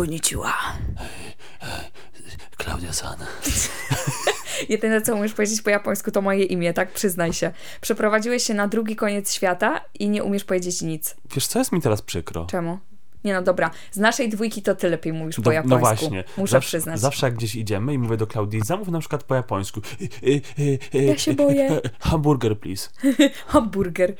Konnichiwa. Klaudia-san. Jedyne, co umiesz powiedzieć po japońsku, to moje imię, tak? Przyznaj się. Przeprowadziłeś się na drugi koniec świata i nie umiesz powiedzieć nic. Wiesz, co jest mi teraz przykro? Czemu? Nie no, dobra. Z naszej dwójki to ty lepiej mówisz po Do- japońsku. no właśnie. Muszę zawsze, przyznać. Zawsze jak gdzieś idziemy i mówię do Klaudii, zamów na przykład po japońsku. Y, Ja się boję. Hamburger, please. Hamburger.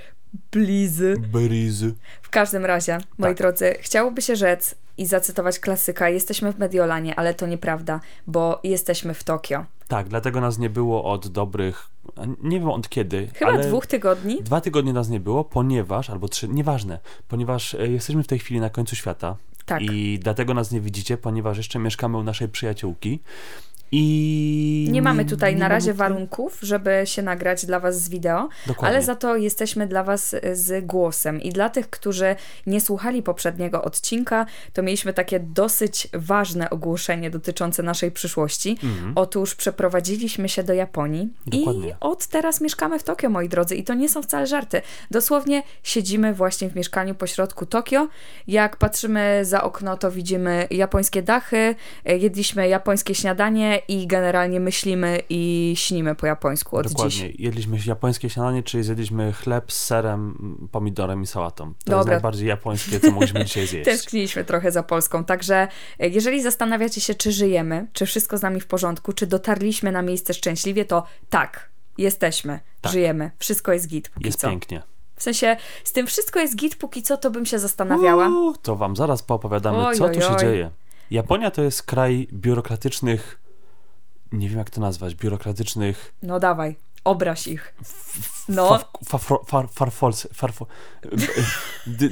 Blizy. Berizy. W każdym razie, moi Tak. drodzy, chciałoby się rzec i zacytować klasyka. Jesteśmy w Mediolanie, ale to nieprawda, bo jesteśmy w Tokio. Tak, dlatego nas nie było od dobrych, nie wiem od kiedy, Chyba dwóch tygodni? dwa tygodnie nas nie było, ponieważ, albo trzy, nieważne, ponieważ e, jesteśmy w tej chwili na końcu świata Tak. i dlatego nas nie widzicie, ponieważ jeszcze mieszkamy u naszej przyjaciółki i... Nie mamy tutaj nie na razie warunków, żeby się nagrać dla Was z wideo, Dokładnie. ale za to jesteśmy dla Was y, z głosem. I dla tych, którzy nie słuchali poprzedniego odcinka, to mieliśmy takie dosyć ważne ogłoszenie dotyczące naszej przyszłości. Otóż przeprowadziliśmy się do Japonii i Mhm. Dokładnie. od teraz mieszkamy w Tokio, moi drodzy. I to nie są wcale żarty. Dosłownie siedzimy właśnie w mieszkaniu pośrodku Tokio. Jak patrzymy za okno, to widzimy japońskie dachy, y, jedliśmy japońskie śniadanie i generalnie myślimy i śnimy po japońsku od Dokładnie. dziś. Jedliśmy japońskie śniadanie, czyli zjedliśmy chleb z serem, pomidorem i sałatą. To jest Dobra. najbardziej japońskie, co mogliśmy dzisiaj zjeść. Tęskniliśmy trochę za Polską, także e, jeżeli zastanawiacie się, czy żyjemy, czy wszystko z nami w porządku, czy dotarliśmy na miejsce szczęśliwie, to tak, jesteśmy, Tak. żyjemy, wszystko jest git Jest co. pięknie. W sensie, z tym wszystko jest git póki co, to bym się zastanawiała. Uuu, to wam zaraz poopowiadamy, Oj, co oj, tu się oj. dzieje. Japonia to jest kraj biurokratycznych, nie wiem jak to nazwać, biurokratycznych No dawaj, obraź ich. No. Faf, fafro, far, farfolc, farfo, dy,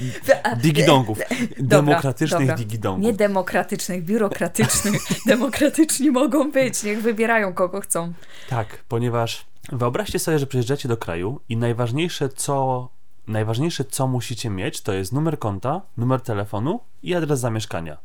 digidongów. Demokratycznych dobra. digidongów. Nie demokratycznych, biurokratycznych. Demokratyczni mogą być, niech wybierają kogo chcą. Tak, ponieważ wyobraźcie sobie, że przyjeżdżacie do kraju i najważniejsze co, najważniejsze co musicie mieć to jest numer konta, numer telefonu i adres zamieszkania.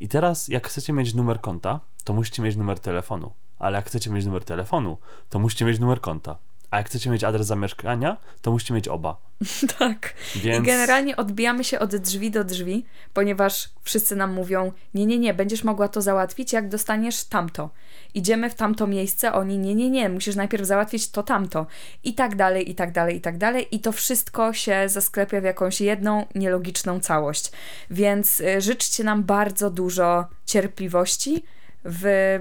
I teraz jak chcecie mieć numer konta, to musicie mieć numer telefonu. Ale jak chcecie mieć numer telefonu, to musicie mieć numer konta. A jak chcecie mieć adres zamieszkania, to musicie mieć oba. Tak. Więc I generalnie odbijamy się od drzwi do drzwi, ponieważ wszyscy nam mówią: Nie, nie, nie, będziesz mogła to załatwić, jak dostaniesz tamto. Idziemy w tamto miejsce, oni: Nie, nie, nie, musisz najpierw załatwić to tamto. I tak dalej, i tak dalej, i tak dalej. I to wszystko się zasklepia w jakąś jedną nielogiczną całość. Więc y, życzcie nam bardzo dużo cierpliwości w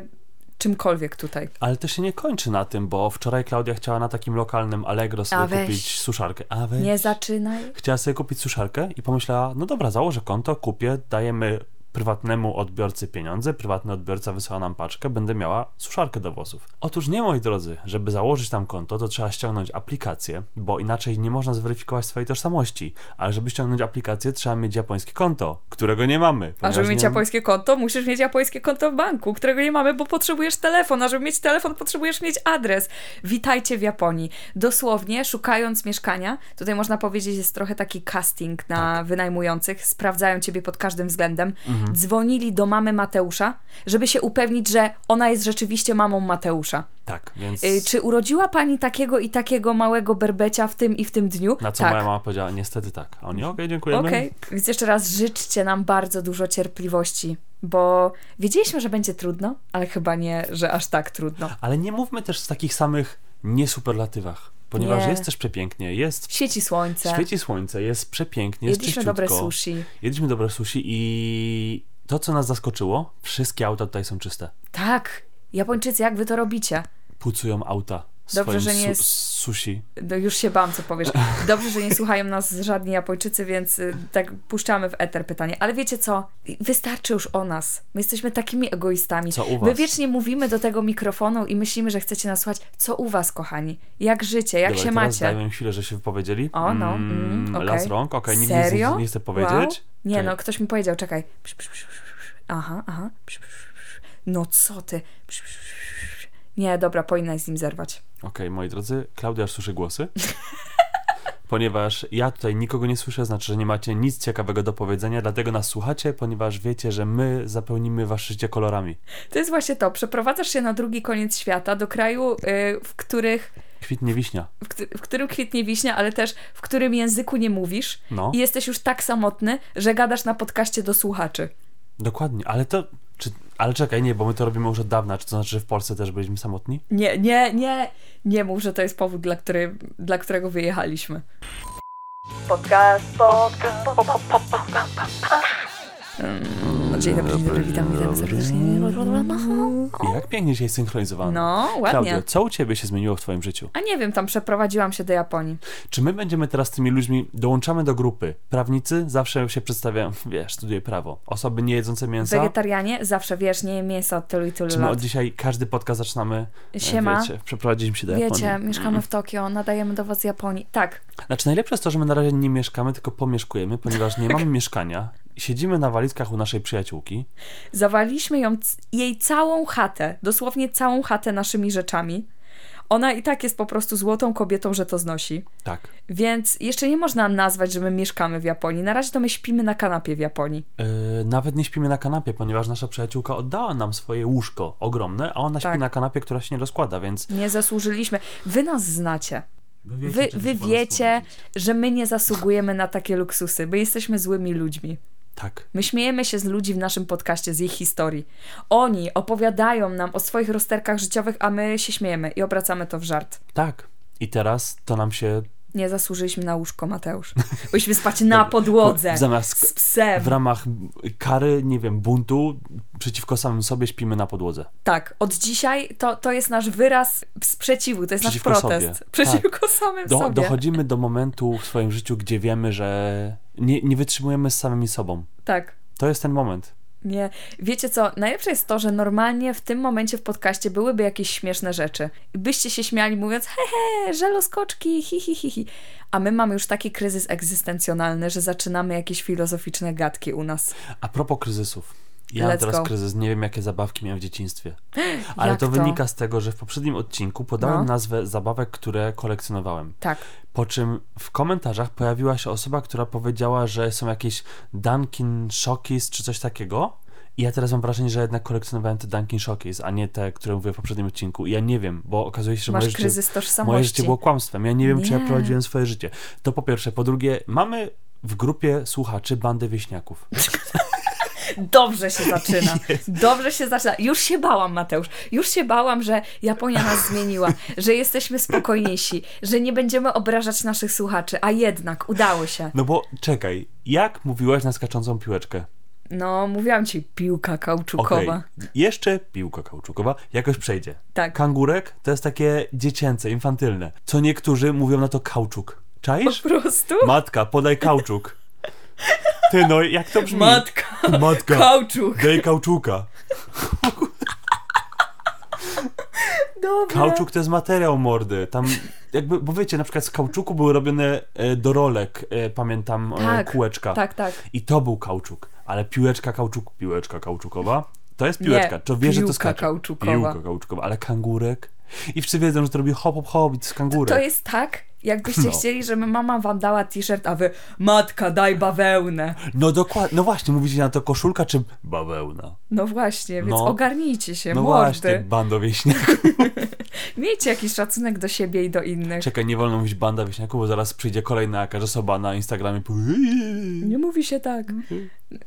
czymkolwiek tutaj. Ale to się nie kończy na tym, bo wczoraj Klaudia chciała na takim lokalnym Allegro sobie weź. kupić suszarkę. A weź. Nie zaczynaj. Chciała sobie kupić suszarkę i pomyślała, no dobra, założę konto, kupię, dajemy prywatnemu odbiorcy pieniądze, prywatny odbiorca wysyła nam paczkę, będę miała suszarkę do włosów. Otóż nie, moi drodzy, żeby założyć tam konto, to trzeba ściągnąć aplikację, bo inaczej nie można zweryfikować swojej tożsamości. Ale żeby ściągnąć aplikację, trzeba mieć japońskie konto, którego nie mamy. A żeby mieć nie- japońskie konto, musisz mieć japońskie konto w banku, którego nie mamy, bo potrzebujesz telefon. A żeby mieć telefon, potrzebujesz mieć adres. Witajcie w Japonii. Dosłownie, szukając mieszkania, tutaj można powiedzieć, jest trochę taki casting na Tak. wynajmujących. Sprawdzają ciebie pod każdym względem. Mhm. Dzwonili do mamy Mateusza, żeby się upewnić, że ona jest rzeczywiście mamą Mateusza. Tak, więc... Y, czy urodziła pani takiego i takiego małego berbecia w tym i w tym dniu? Na co tak. moja mama powiedziała, niestety tak. A oni, okej, dziękujemy. Okej, więc jeszcze raz życzcie nam bardzo dużo cierpliwości, bo wiedzieliśmy, że będzie trudno, ale chyba nie, że aż tak trudno. Ale nie mówmy też w takich samych niesuperlatywach, ponieważ Nie. jest też przepięknie, jest Świeci słońce, Świeci słońce, jest przepięknie, jest jedliśmy dobre czyściutko. sushi. Jedliśmy dobre sushi i to, co nas zaskoczyło, wszystkie auta tutaj są czyste. Tak, Japończycy, jak wy to robicie? Pucują auta Dobrze, że nie su- sushi. No już się bałam, co powiesz. Dobrze, że nie słuchają nas żadni Japończycy, więc y, tak puszczamy w eter pytanie. Ale wiecie co? Wystarczy już o nas. My jesteśmy takimi egoistami. Co u My was? wiecznie mówimy do tego mikrofonu i myślimy, że chcecie nas słuchać. Co u was, kochani? Jak życie? Jak Dobra, się teraz macie? dajmy im chwilę, że się wypowiedzieli. O, no, mm, okej. Las rąk, okej, nikt Serio? nic nie, nie chce Wow. powiedzieć. Nie, Czekaj. no, ktoś mi powiedział, czekaj. Aha, aha. No co ty? Nie, dobra, powinnaś z nim zerwać. Okej, moi drodzy, Klaudia aż słyszy głosy. ponieważ ja tutaj nikogo nie słyszę, znaczy, że nie macie nic ciekawego do powiedzenia, dlatego nas słuchacie, ponieważ wiecie, że my zapełnimy wasze życie kolorami. To jest właśnie to. Przeprowadzasz się na drugi koniec świata, do kraju, y, w, których, Kwitnie wiśnia. w, w którym kwitnie wiśnia, ale też w którym języku nie mówisz No. i jesteś już tak samotny, że gadasz na podcaście do słuchaczy. Dokładnie, ale to. Czy, ale czekaj, nie, bo my to robimy już od dawna. Czy to znaczy, że w Polsce też byliśmy samotni? Nie, nie, nie, nie mów, że to jest powód, dla, który, dla którego wyjechaliśmy. Podcast, podcast, po, po, po, po, po, po. Mm, Dzień dobry, dzień dobry, witam, witam serdecznie. Jak pięknie się jest synchronizowany. No, ładnie. Klaudio, co u ciebie się zmieniło w twoim życiu? A nie wiem, tam przeprowadziłam się do Japonii. Czy my będziemy teraz tymi ludźmi, dołączamy do grupy? Prawnicy zawsze się przedstawiają, wiesz, studiuję prawo. Osoby nie jedzące mięsa. Wegetarianie zawsze, wiesz, nie jem mięsa od tylu i tylu Czy my lat. od dzisiaj każdy podcast zaczynamy, e, Siema. wiecie, przeprowadziliśmy się do Japonii. Wiecie, mieszkamy w Tokio, nadajemy do was z Japonii. Tak, Znaczy najlepsze jest to, że my na razie nie mieszkamy, tylko pomieszkujemy, ponieważ nie mamy mieszkania. Siedzimy na walizkach u naszej przyjaciółki. zawaliliśmy ją, jej całą chatę, dosłownie całą chatę naszymi rzeczami. Ona i tak jest po prostu złotą kobietą, że to znosi. Tak. Więc jeszcze nie można nazwać, że my mieszkamy w Japonii. Na razie to my śpimy na kanapie w Japonii. Yy, nawet nie śpimy na kanapie, ponieważ nasza przyjaciółka oddała nam swoje łóżko ogromne, a ona Tak. śpi na kanapie, która się nie rozkłada, więc... Nie zasłużyliśmy. Wy nas znacie. Wy, czym wy nas wiecie, że my nie zasługujemy na takie luksusy. My jesteśmy złymi ludźmi. Tak. My śmiejemy się z ludzi w naszym podcaście, z ich historii. Oni opowiadają nam o swoich rozterkach życiowych, a my się śmiejemy i obracamy to w żart. Tak. I teraz to nam się Nie zasłużyliśmy na łóżko, Mateusz. Byliśmy spać na podłodze. zamiast Z psem. w ramach kary, nie wiem, buntu przeciwko samym sobie śpimy na podłodze. Tak, od dzisiaj to, to jest nasz wyraz sprzeciwu, to jest Przeciwko nasz protest. sobie. Przeciwko samym Do, sobie. dochodzimy do momentu w swoim życiu, gdzie wiemy, że nie, nie wytrzymujemy z samymi sobą. Tak. To jest ten moment. Nie. Wiecie co, najlepsze jest to, że normalnie w tym momencie w podcaście byłyby jakieś śmieszne rzeczy. Byście się śmiali mówiąc, he he, żeloskoczki, hi hi hi hi. A my mamy już taki kryzys egzystencjonalny, że zaczynamy jakieś filozoficzne gadki u nas. A propos kryzysów. Ja mam teraz go. kryzys, nie wiem jakie zabawki miałem w dzieciństwie. Ale to, to? wynika z tego, że w poprzednim odcinku podałem No. nazwę zabawek, które kolekcjonowałem. Tak. Po czym w komentarzach pojawiła się osoba, która powiedziała, że są jakieś Dunkin Shockies czy coś takiego. I ja teraz mam wrażenie, że jednak kolekcjonowałem te Dunkin Shockies, a nie te, które mówię w poprzednim odcinku. I ja nie wiem, bo okazuje się, że Masz moje życie, moje życie było kłamstwem. Ja nie wiem, czy ja Nie. prowadziłem swoje życie. To po pierwsze. Po drugie, mamy w grupie słuchaczy bandę wieśniaków. Dobrze się zaczyna. Dobrze się zaczyna. Już się bałam, Mateusz. Już się bałam, że Japonia nas zmieniła, że jesteśmy spokojniejsi, że nie będziemy obrażać naszych słuchaczy, a jednak udało się. No bo czekaj, jak mówiłaś na skaczącą piłeczkę? No, mówiłam ci, piłka kauczukowa. jeszcze piłka kauczukowa jakoś przejdzie. Tak. Kangurek to jest takie dziecięce, infantylne. Co niektórzy mówią na to kauczuk. Po Czaisz? prostu? Matka, podaj kauczuk. Ty no, jak to brzmi? Matka, Matka, kauczuk. daj kauczuka. Dobra. Kauczuk to jest materiał mordy. Tam jakby, bo wiecie, na przykład z kauczuku były robione e, do rolek, e, pamiętam, e, Tak, kółeczka. Tak, tak. I to był kauczuk. Ale piłeczka kauczuk, piłeczka kauczukowa, to jest piłeczka. Nie, to wie, że to piłka skacze. kauczukowa. Piłka kauczukowa, ale kangurek. I wszyscy wiedzą, że to robi hop, hop, hop, i to jest kangurek. To jest tak, jakbyście No. chcieli, żeby mama wam dała t-shirt, a wy matka, daj bawełnę. No dokładnie, no właśnie, mówicie na to koszulka czy bawełna? No właśnie, więc No. ogarnijcie się, No mordy. właśnie, bando wieśniaków. Miejcie jakiś szacunek do siebie i do innych. Czekaj, nie wolno mówić banda wieśniaków, bo zaraz przyjdzie kolejna jakaś osoba na Instagramie. Nie mówi się tak.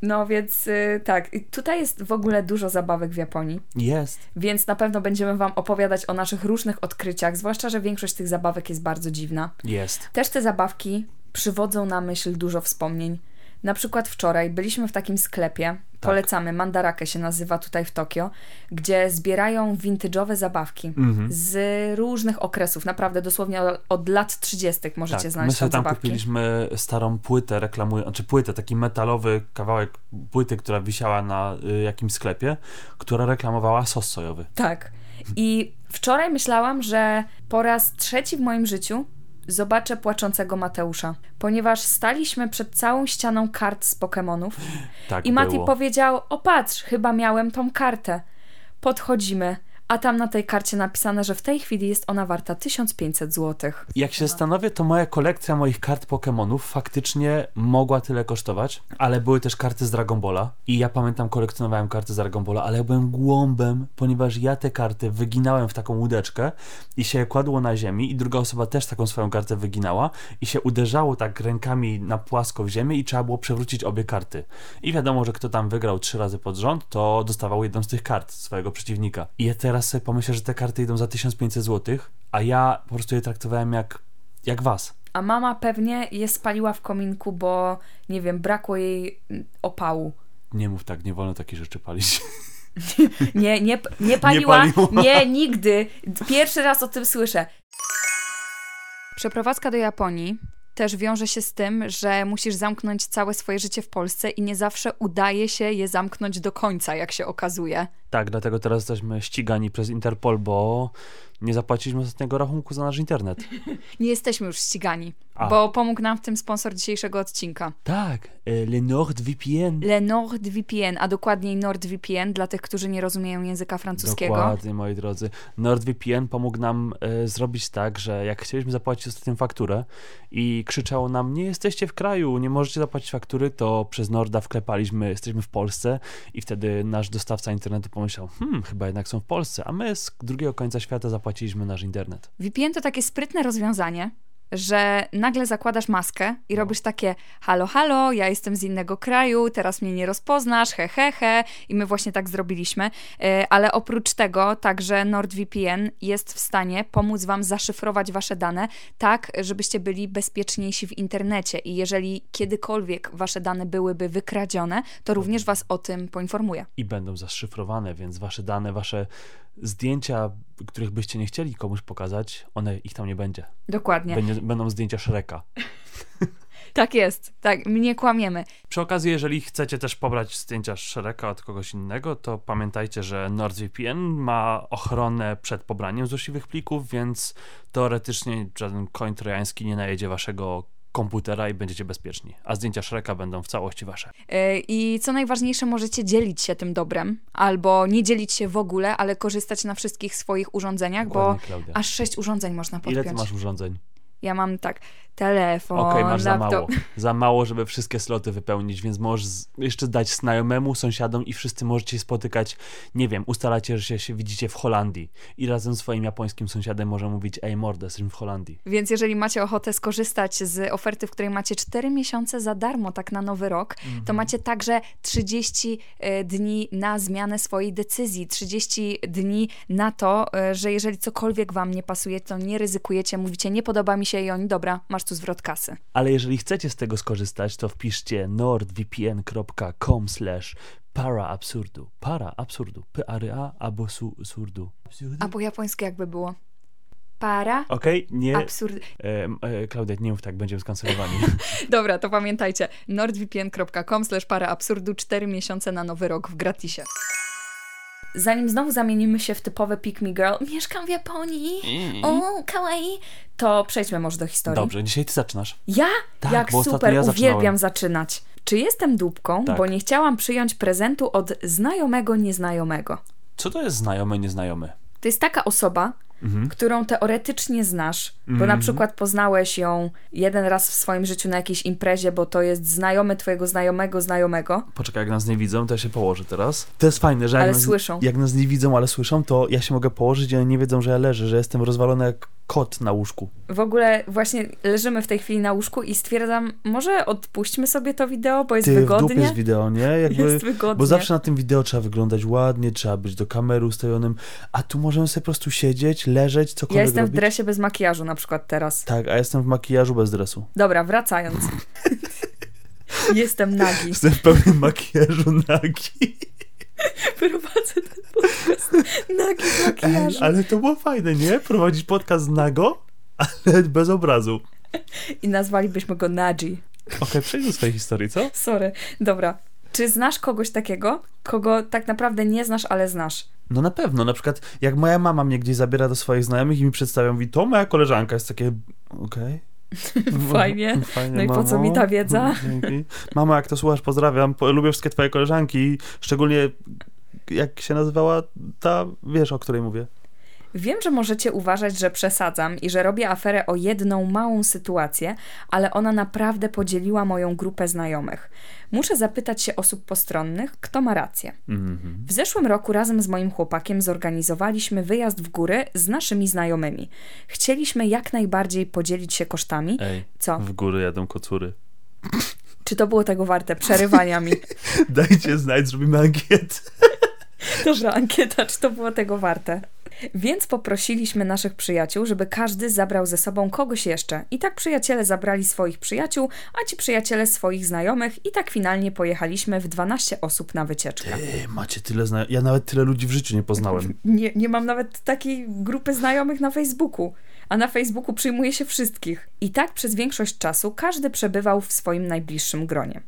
No więc y, tak, I tutaj jest w ogóle dużo zabawek w Japonii, Jest. więc na pewno będziemy Wam opowiadać o naszych różnych odkryciach, zwłaszcza, że większość tych zabawek jest bardzo dziwna. Jest. Też te zabawki przywodzą na myśl dużo wspomnień. Na przykład wczoraj byliśmy w takim sklepie, polecamy, Mandarake się nazywa tutaj w Tokio, gdzie zbierają vintage'owe zabawki Mhm. z różnych okresów, naprawdę dosłownie od, lat 30. możecie Tak, my znaleźć sobie tam tam kupiliśmy starą płytę reklamującą, znaczy płytę, taki metalowy kawałek płyty, która wisiała na y, jakimś sklepie, która reklamowała sos sojowy. Tak. I wczoraj myślałam, że po raz trzeci w moim życiu zobaczę płaczącego Mateusza, ponieważ staliśmy przed całą ścianą kart z Pokémonów Tak i Mati było. powiedział: O patrz, chyba miałem tą kartę. Podchodzimy, a tam na tej karcie napisane, że w tej chwili jest ona warta 1500 zł. Jak się zastanowię, to moja kolekcja moich kart Pokémonów faktycznie mogła tyle kosztować, ale były też karty z Dragon Balla i ja pamiętam kolekcjonowałem karty z Dragon Balla, ale ja byłem głąbem, ponieważ ja te karty wyginałem w taką łódeczkę i się kładło na ziemi i druga osoba też taką swoją kartę wyginała i się uderzało tak rękami na płasko w ziemię i trzeba było przewrócić obie karty. I wiadomo, że kto tam wygrał trzy razy pod rząd, to dostawał jedną z tych kart swojego przeciwnika. I ja teraz sobie pomyślę, że te karty idą za 1500 zł, a ja po prostu je traktowałem jak, jak was. A mama pewnie je spaliła w kominku, bo nie wiem, brakło jej mm, opału. Nie mów tak, nie wolno takie rzeczy palić. Nie, nie, nie paliła. paliła. Nie, nigdy. Pierwszy raz o tym słyszę. Przeprowadzka do Japonii też wiąże się z tym, że musisz zamknąć całe swoje życie w Polsce i nie zawsze udaje się je zamknąć do końca, jak się okazuje. Tak, dlatego teraz jesteśmy ścigani przez Interpol, bo nie zapłaciliśmy ostatniego rachunku za nasz internet. Nie jesteśmy już ścigani, A. bo pomógł nam w tym sponsor dzisiejszego odcinka. Tak, e, Le NordVPN. Le NordVPN, a dokładniej NordVPN dla tych, którzy nie rozumieją języka francuskiego. Dokładnie, moi drodzy. NordVPN pomógł nam e, zrobić tak, że jak chcieliśmy zapłacić ostatnią fakturę i krzyczało nam, nie jesteście w kraju, nie możecie zapłacić faktury, to przez Norda wklepaliśmy, jesteśmy w Polsce i wtedy nasz dostawca internetu pomyślał, hmm, chyba jednak są w Polsce, a my z drugiego końca świata zapłaciliśmy nasz internet. VPN to takie sprytne rozwiązanie, że nagle zakładasz maskę i robisz takie halo, halo, ja jestem z innego kraju, teraz mnie nie rozpoznasz, he, he, he. I my właśnie tak zrobiliśmy. E, Ale oprócz tego także NordVPN jest w stanie pomóc wam zaszyfrować wasze dane tak, żebyście byli bezpieczniejsi w internecie. I jeżeli kiedykolwiek wasze dane byłyby wykradzione, to również was o tym poinformuje. i będą zaszyfrowane, więc wasze dane, wasze zdjęcia, których byście nie chcieli komuś pokazać, one ich tam nie będzie. Dokładnie. Będzie, będą zdjęcia Shreka. Tak jest. Tak, nie kłamiemy. Przy okazji, jeżeli chcecie też pobrać zdjęcia Shreka od kogoś innego, to pamiętajcie, że NordVPN ma ochronę przed pobraniem złośliwych plików, więc teoretycznie żaden koń trojański nie najedzie waszego komputera i będziecie bezpieczni. A zdjęcia Shreka będą w całości wasze. Yy, I co najważniejsze, możecie dzielić się tym dobrem, albo nie dzielić się w ogóle, ale korzystać na wszystkich swoich urządzeniach, bo Dokładnie, Klaudia. aż sześć urządzeń można podpiąć. Ile ty masz urządzeń? Ja mam tak, telefon, Okej, masz za laptop. mało. Za mało, żeby wszystkie sloty wypełnić, więc możesz jeszcze dać znajomemu, sąsiadom i wszyscy możecie się spotykać, nie wiem, ustalacie, że się, widzicie w Holandii i razem z swoim japońskim sąsiadem może mówić, ej mordę, jesteśmy w Holandii. Więc jeżeli macie ochotę skorzystać z oferty, w której macie 4 miesiące za darmo, tak na nowy rok, Mhm. to macie także 30 e, dni na zmianę swojej decyzji, 30 dni na to, e, że jeżeli cokolwiek wam nie pasuje, to nie ryzykujecie, mówicie, nie podoba mi się i oni, dobra, masz tu zwrot kasy. Ale jeżeli chcecie z tego skorzystać, to wpiszcie nordvpn.com slash para absurdu. Para absurdu. P-A-R-A albo su- surdu. A po japońsku jakby było? Para? Okej, nie. Absurd. E, e, Klaudia, nie mów tak, będziemy skancelowani. Dobra, to pamiętajcie. nordvpn.com slash para absurdu 4 miesiące na nowy rok w gratisie. Zanim znowu zamienimy się w typowe pick me girl, mieszkam w Japonii, o, kawaii, to przejdźmy może do historii. Dobrze, dzisiaj ty zaczynasz. Ja? Tak, Jak super, ja uwielbiam zaczynałem. zaczynać. Czy jestem dupką, Tak. bo nie chciałam przyjąć prezentu od znajomego nieznajomego? Co to jest znajomy, nieznajomy? To jest taka osoba, Mhm. którą teoretycznie znasz, bo na Mhm. przykład poznałeś ją jeden raz w swoim życiu na jakiejś imprezie, bo to jest znajomy twojego znajomego znajomego. Poczekaj, jak nas nie widzą, to ja się położę teraz. To jest fajne, że jak, Ale nas, słyszą. jak nas nie widzą, ale słyszą, to ja się mogę położyć i oni nie wiedzą, że ja leżę, że jestem rozwalony jak kot na łóżku. W ogóle właśnie leżymy w tej chwili na łóżku i stwierdzam, może odpuśćmy sobie to wideo, bo jest Ty w wygodnie. dupie z wideo, nie? Jakby, Jest wygodnie. bo zawsze na tym wideo trzeba wyglądać ładnie, trzeba być do kamery ustawionym, a tu możemy sobie po prostu siedzieć, leżeć, cokolwiek Ja jestem w robić. dresie bez makijażu na przykład teraz. Tak, a jestem w makijażu bez dresu. Dobra, wracając. jestem nagi. Jestem w pełnym makijażu nagi. Prowadzę ten podcast nagi w Ej, makijażu. ale to było fajne, nie? Prowadzić podcast nago, ale bez obrazu. I nazwalibyśmy go Nagi. Okej, przejdź do swojej historii, co? Sorry. Dobra. Czy znasz kogoś takiego, kogo tak naprawdę nie znasz, ale znasz? No na pewno, na przykład jak moja mama mnie gdzieś zabiera do swoich znajomych i mi przedstawia, mówi, to moja koleżanka, jest takie, okej. Fajnie. Fajnie, No i po co mamo. mi ta wiedza? Dzięki. Mama, jak to słuchasz, pozdrawiam, po, lubię wszystkie twoje koleżanki, szczególnie jak się nazywała ta, wiesz o której mówię. Wiem, że możecie uważać, że przesadzam i że robię aferę o jedną małą sytuację, ale ona naprawdę podzieliła moją grupę znajomych. Muszę zapytać się osób postronnych, kto ma rację. Mhm. W zeszłym roku razem z moim chłopakiem zorganizowaliśmy wyjazd w góry z naszymi znajomymi. Chcieliśmy jak najbardziej podzielić się kosztami. Ej, Co? w góry jadą kocury. Czy to było tego warte? Przerywania mi. Dajcie znać, zrobimy ankietę. Dobra, ankieta, czy to było tego warte? Więc poprosiliśmy naszych przyjaciół, żeby każdy zabrał ze sobą kogoś jeszcze. I tak przyjaciele zabrali swoich przyjaciół, a ci przyjaciele swoich znajomych i tak finalnie pojechaliśmy w 12 osób na wycieczkę. Ej, macie tyle znajomych. Ja nawet tyle ludzi w życiu nie poznałem. Nie, nie mam nawet takiej grupy znajomych na Facebooku. A na Facebooku przyjmuje się wszystkich. I tak przez większość czasu każdy przebywał w swoim najbliższym gronie.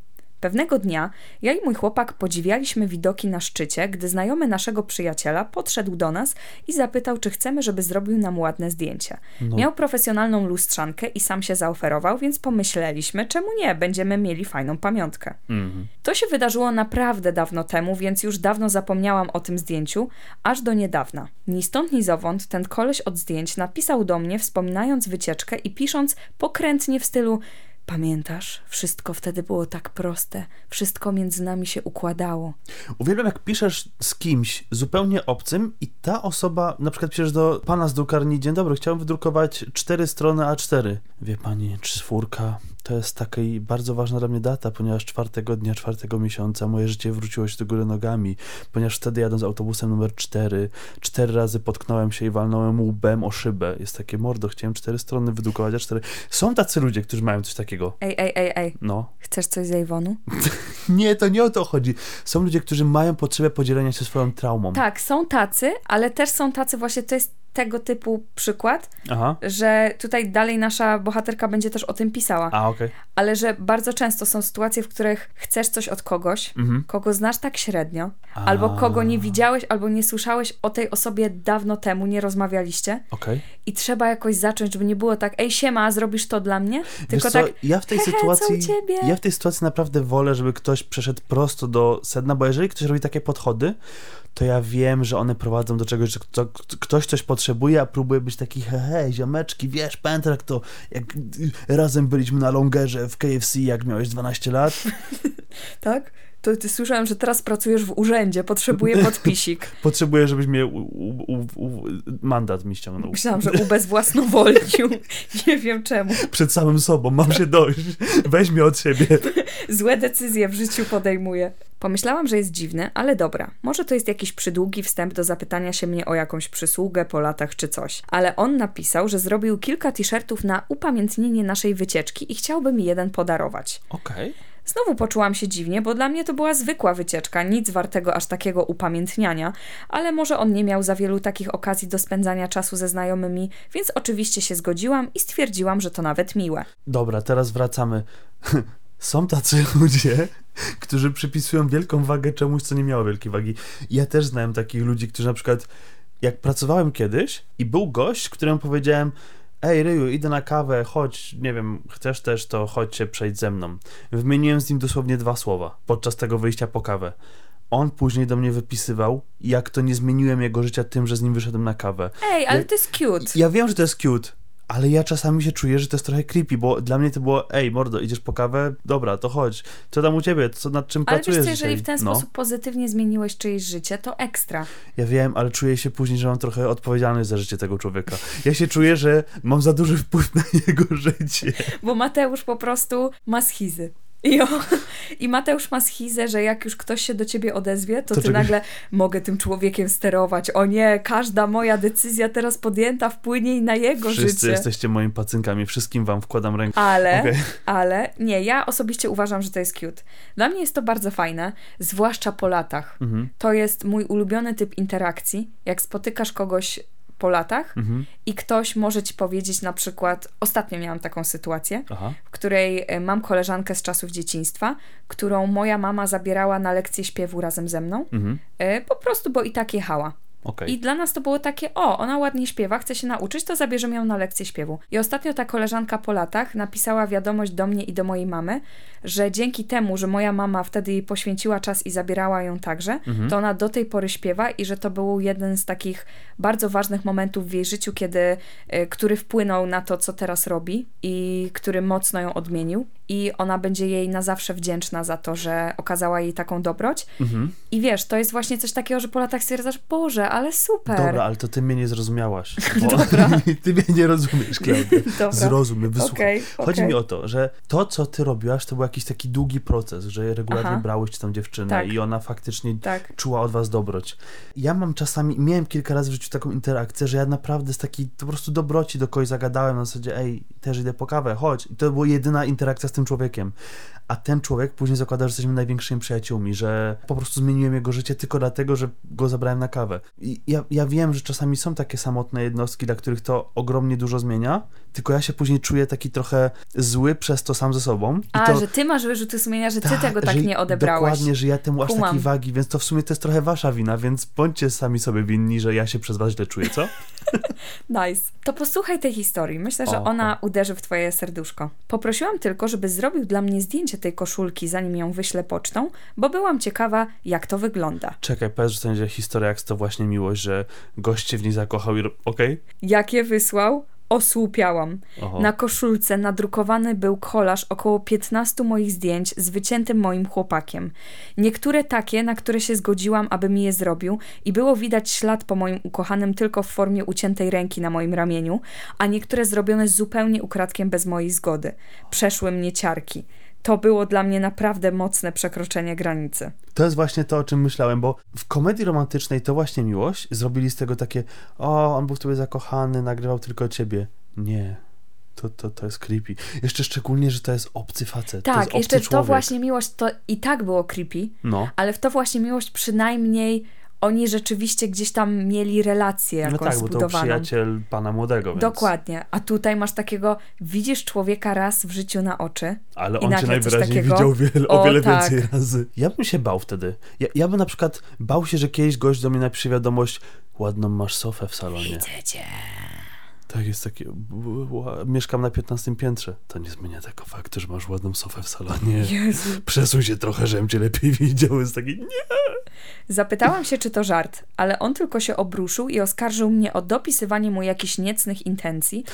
Pewnego dnia ja i mój chłopak podziwialiśmy widoki na szczycie, gdy znajomy naszego przyjaciela podszedł do nas i zapytał, czy chcemy, żeby zrobił nam ładne zdjęcie. No. Miał profesjonalną lustrzankę i sam się zaoferował, więc pomyśleliśmy, czemu nie, będziemy mieli fajną pamiątkę. Mhm. To się wydarzyło naprawdę dawno temu, więc już dawno zapomniałam o tym zdjęciu, aż do niedawna. Ni stąd, ni zowąd ten koleś od zdjęć napisał do mnie, wspominając wycieczkę i pisząc pokrętnie w stylu Pamiętasz, wszystko wtedy było tak proste, wszystko między nami się układało. Uwielbiam, jak piszesz z kimś zupełnie obcym i ta osoba, na przykład piszesz do pana z drukarni, dzień dobry, chciałbym wydrukować cztery strony A4. Wie pani, czwórka to jest taka bardzo ważna dla mnie data, ponieważ czwartego dnia, czwartego miesiąca moje życie wróciło się do góry nogami, ponieważ wtedy jadąc autobusem numer cztery, cztery razy potknąłem się i walnąłem łbem o szybę. Jest takie mordo, chciałem cztery strony wydrukować, a cztery... Są tacy ludzie, którzy mają coś takiego. Ej, ej, ej, ej, No. chcesz coś z Ewonu? Nie, to nie o to chodzi. Są ludzie, którzy mają potrzebę podzielenia się swoją traumą. Tak, są tacy, ale też są tacy właśnie, to jest tego typu przykład, Aha. że tutaj dalej nasza bohaterka będzie też o tym pisała, A, okej. ale że bardzo często są sytuacje, w których chcesz coś od kogoś, Mhm. kogo znasz tak średnio, A. albo kogo nie widziałeś, albo nie słyszałeś o tej osobie dawno temu, nie rozmawialiście Okej. i trzeba jakoś zacząć, żeby nie było tak, ej siema, zrobisz to dla mnie? Tylko tak, ja w tej "Hehe, co u sytuacji ciebie?" ja w tej sytuacji naprawdę wolę, żeby ktoś przeszedł prosto do sedna, bo jeżeli ktoś robi takie podchody, to ja wiem, że one prowadzą do czegoś, że kto, ktoś coś potrzebuje, a próbuje być taki he, he ziomeczki, wiesz, jak to, jak razem byliśmy na longerze w KFC, jak miałeś 12 lat? tak? To ty słyszałem, że teraz pracujesz w urzędzie, potrzebuję podpisik. Potrzebuję, żebyś mnie u, u, u, mandat mi ściągnął. Myślałam, że ubezwłasnowolnił. Nie wiem czemu. Przed samym sobą, mam się dość. Weź mnie od siebie. Złe decyzje w życiu podejmuję. Pomyślałam, że jest dziwne, ale dobra. Może to jest jakiś przydługi wstęp do zapytania się mnie o jakąś przysługę po latach czy coś. Ale on napisał, że zrobił kilka t-shirtów na upamiętnienie naszej wycieczki i chciałby mi jeden podarować. Okej. Znowu poczułam się dziwnie, bo dla mnie to była zwykła wycieczka, nic wartego aż takiego upamiętniania, ale może on nie miał za wielu takich okazji do spędzania czasu ze znajomymi, więc oczywiście się zgodziłam i stwierdziłam, że to nawet miłe. Dobra, teraz wracamy. Są tacy ludzie, którzy przypisują wielką wagę czemuś, co nie miało wielkiej wagi. Ja też znałem takich ludzi, którzy na przykład, jak pracowałem kiedyś i był gość, któremu powiedziałem, ej Ryju, idę na kawę, chodź, nie wiem, chcesz też, to chodź się przejdź ze mną. Wymieniłem z nim dosłownie dwa słowa podczas tego wyjścia po kawę. On później do mnie wypisywał, jak to nie zmieniłem jego życia tym, że z nim wyszedłem na kawę. Ej, ale Ja- to jest cute. Ja wiem, że to jest cute, ale ja czasami się czuję, że to jest trochę creepy, bo dla mnie to było, ej mordo, idziesz po kawę? Dobra, to chodź. Co tam u ciebie? Co, nad czym Ale wiesz pracujesz co, jeżeli w ten no, sposób pozytywnie zmieniłeś czyjeś życie, to ekstra. ja wiem, ale czuję się później, że mam trochę odpowiedzialność za życie tego człowieka. Ja się czuję, że mam za duży wpływ na jego życie. Bo Mateusz po prostu ma schizy. I, o, I Mateusz ma schizę, że jak już ktoś się do ciebie odezwie, to, To ty nagle mogę tym człowiekiem sterować. O nie, każda moja decyzja teraz podjęta wpłynie i na jego Wszyscy życie. jesteście moimi pacynkami, wszystkim wam wkładam rękę. Ale, Okej. ale nie, ja osobiście uważam, że to jest cute. Dla mnie jest to bardzo fajne, zwłaszcza po latach. Mhm, To jest mój ulubiony typ interakcji. Jak spotykasz kogoś po latach mhm, i ktoś może ci powiedzieć na przykład, ostatnio miałam taką sytuację, aha, w której e, mam koleżankę z czasów dzieciństwa, którą moja mama zabierała na lekcję śpiewu razem ze mną, mhm, e, po prostu, bo i tak jechała. Okej. I dla nas to było takie, o, ona ładnie śpiewa, chce się nauczyć, to zabierzemy ją na lekcję śpiewu. I ostatnio ta koleżanka po latach napisała wiadomość do mnie i do mojej mamy, że dzięki temu, że moja mama wtedy jej poświęciła czas i zabierała ją także, Mhm. to ona do tej pory śpiewa i że to był jeden z takich bardzo ważnych momentów w jej życiu, kiedy, y, który wpłynął na to, co teraz robi i który mocno ją odmienił. I ona będzie jej na zawsze wdzięczna za to, że okazała jej taką dobroć. Mhm. I wiesz, to jest właśnie coś takiego, że po latach stwierdzasz, Boże, ale super. Dobra, ale to ty mnie nie zrozumiałaś. Bo ty mnie nie rozumiesz, Klaudia. Dobra. Zrozum wysłuchaj. Okej, Chodzi okej. mi o to, że to, co ty robiłaś, to był jakiś taki długi proces, że regularnie Aha. brałeś tą dziewczynę Tak. i ona faktycznie Tak. czuła od was dobroć. Ja mam czasami, miałem kilka razy w życiu taką interakcję, że ja naprawdę z takiej po prostu dobroci do kogoś zagadałem na zasadzie, ej, też idę po kawę, chodź. I to była jedyna interakcja z tym człowiekiem. A ten człowiek później zakłada, że jesteśmy największymi przyjaciółmi, że po prostu zmieniłem jego życie tylko dlatego, że go zabrałem na kawę. Ja, ja wiem, że czasami są takie samotne jednostki, dla których to ogromnie dużo zmienia, tylko ja się później czuję taki trochę zły przez to sam ze sobą. I A, to, że ty masz wyrzuty sumienia, że ty tak, tego tak nie odebrałeś. Dokładnie, że ja temu aż Kumam. takiej wagi, więc to w sumie to jest trochę wasza wina, więc bądźcie sami sobie winni, że ja się przez was źle czuję, co? Nice. To posłuchaj tej historii. Myślę, że O, ona uderzy w twoje serduszko. Poprosiłam tylko, żeby zrobił dla mnie zdjęcie tej koszulki, zanim ją wyślę pocztą, bo byłam ciekawa, jak to wygląda. Czekaj, powiedz, że to będzie historia, jak to właśnie miłość, że gość się w niej zakochał i... Okej? Jak je wysłał? Osłupiałam. Oho. Na koszulce nadrukowany był kolaż około 15 moich zdjęć z wyciętym moim chłopakiem. Niektóre takie, na które się zgodziłam, aby mi je zrobił i było widać ślad po moim ukochanym tylko w formie uciętej ręki na moim ramieniu, a niektóre zrobione zupełnie ukradkiem bez mojej zgody. Przeszły mnie ciarki. To było dla mnie naprawdę mocne przekroczenie granicy. To jest właśnie to, o czym myślałem, bo w komedii romantycznej to właśnie miłość. Zrobili z tego takie, o, on był w tobie zakochany, nagrywał tylko ciebie. Nie. To, to, to jest creepy. Jeszcze szczególnie, że to jest obcy facet. to Tak, obcy jeszcze to właśnie miłość to i tak było creepy, No. ale w to właśnie miłość przynajmniej oni rzeczywiście gdzieś tam mieli relację No jakąś tak, bo to zbudowaną. przyjaciel pana młodego, więc... Dokładnie. A tutaj masz takiego, widzisz człowieka raz w życiu na oczy. Ale on cię najwyraźniej takiego? widział wiele, o O, wiele tak. więcej razy. Ja bym się bał wtedy. Ja, ja bym na przykład bał się, że kiedyś gość do mnie napisze wiadomość ładną masz sofę w salonie. cię. Tak jest takie, mieszkam na 15 piętrze. To nie zmienia tego faktu, że masz ładną sofę w salonie. Jezu. Przesuń się trochę, żebym cię lepiej widział. Jest taki, nie. Zapytałam się, czy to żart, ale on tylko się obruszył i oskarżył mnie o dopisywanie mu jakichś niecnych intencji.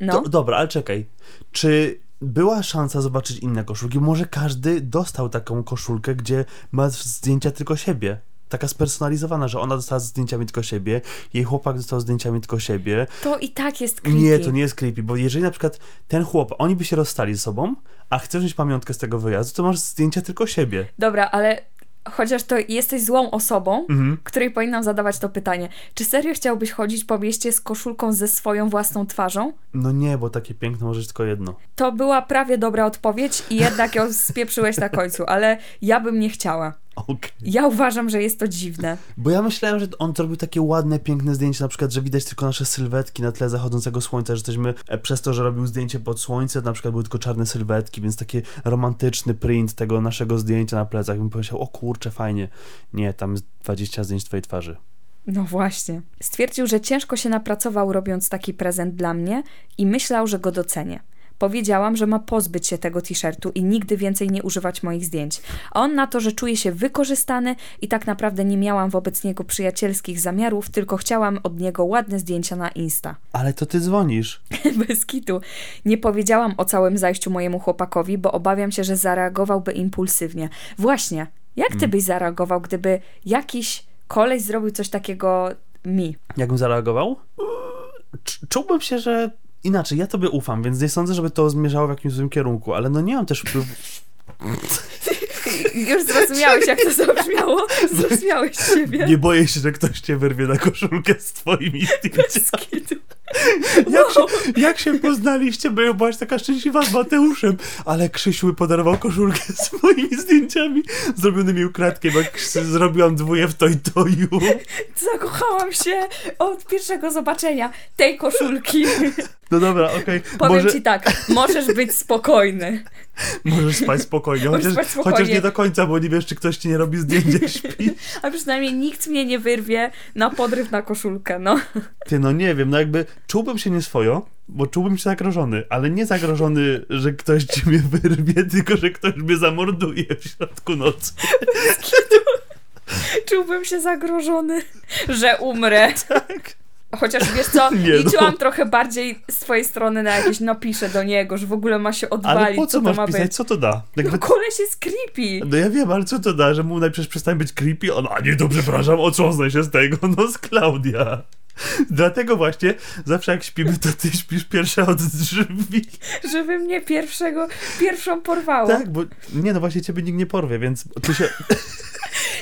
No, Do, dobra, ale czekaj. Czy była szansa zobaczyć inne koszulki? Może każdy dostał taką koszulkę, gdzie ma zdjęcia tylko siebie. Taka spersonalizowana, że ona dostała zdjęciami tylko siebie, jej chłopak dostał zdjęciami tylko siebie. to i tak jest creepy. Nie, to nie jest creepy, bo jeżeli na przykład ten chłop, oni by się rozstali ze sobą, a chcesz mieć pamiątkę z tego wyjazdu, to masz zdjęcia tylko siebie. Dobra, ale chociaż to jesteś złą osobą, Mhm. której powinnam zadawać to pytanie. Czy serio chciałbyś chodzić po mieście z koszulką ze swoją własną twarzą? No nie, bo takie piękne może tylko jedno. To była prawie dobra odpowiedź i jednak ją spieprzyłeś na końcu, ale ja bym nie chciała. Okej. Ja uważam, że jest to dziwne. Bo ja myślałem, że on zrobił takie ładne, piękne zdjęcie, na przykład, że widać tylko nasze sylwetki na tle zachodzącego słońca, że jesteśmy e, przez to, że robił zdjęcie pod słońce, na przykład były tylko czarne sylwetki, więc taki romantyczny print tego naszego zdjęcia na plecach. Bym pomyślał, o kurczę, fajnie. Nie, tam jest 20 zdjęć twojej twarzy. No właśnie. Stwierdził, że ciężko się napracował robiąc taki prezent dla mnie i myślał, że go docenię. Powiedziałam, że ma pozbyć się tego t-shirtu i nigdy więcej nie używać moich zdjęć. A on na to, że czuje się wykorzystany i tak naprawdę nie miałam wobec niego przyjacielskich zamiarów, tylko chciałam od niego ładne zdjęcia na Insta. Ale to ty dzwonisz. Bez kitu. Nie powiedziałam o całym zajściu mojemu chłopakowi, bo obawiam się, że zareagowałby impulsywnie. Właśnie, jak ty byś zareagował, gdyby jakiś koleś zrobił coś takiego mi? Jakbym zareagował? Cz- Czułbym się, że inaczej, ja tobie ufam, więc nie sądzę, żeby to zmierzało w jakimś złym kierunku, ale no nie mam też wpływu. Już zrozumiałeś, jak to zabrzmiało? Zrozumiałeś siebie? Nie boję się, że ktoś cię wyrwie na koszulkę z twoimi zdjęciami. Jak się, jak się poznaliście, bo byłaś taka szczęśliwa z Mateuszem, ale Krzysiu podarował koszulkę z moimi zdjęciami zrobionymi ukradkiem, jak zrobiłam dwóje w toj toju. Zakochałam się od pierwszego zobaczenia tej koszulki. No dobra, okej. Powiem Może, ci tak, możesz być spokojny. możesz spać spokojnie, Możesz chociaż, spać spokojnie. chociaż nie do końca, bo nie wiesz, czy ktoś ci nie robi zdjęć, jak śpi. A przynajmniej nikt mnie nie wyrwie na podryw na koszulkę, no. Ty, no nie wiem, no jakby czułbym się nieswojo, bo czułbym się zagrożony, ale nie zagrożony, że ktoś ci mnie wyrwie, tylko że ktoś mnie zamorduje w środku nocy. Czułbym się zagrożony, że umrę. Tak. Chociaż wiesz co, Nie, no. liczyłam trochę bardziej z twojej strony na jakieś napiszę do niego, że w ogóle ma się odwalić, Ale po co, to masz ma pisać? być. Co to da? Jakby No koleś jest creepy. No ja wiem, ale co to da, że mu najpierw przestań być creepy? On, a nie, to przepraszam, otrząsnę się z tego, no z Klaudia. Dlatego właśnie zawsze jak śpimy, to ty śpisz pierwsza od drzwi. Żeby mnie pierwszego, pierwszą porwało. Tak, bo nie, no właśnie ciebie nikt nie porwie, więc ty się...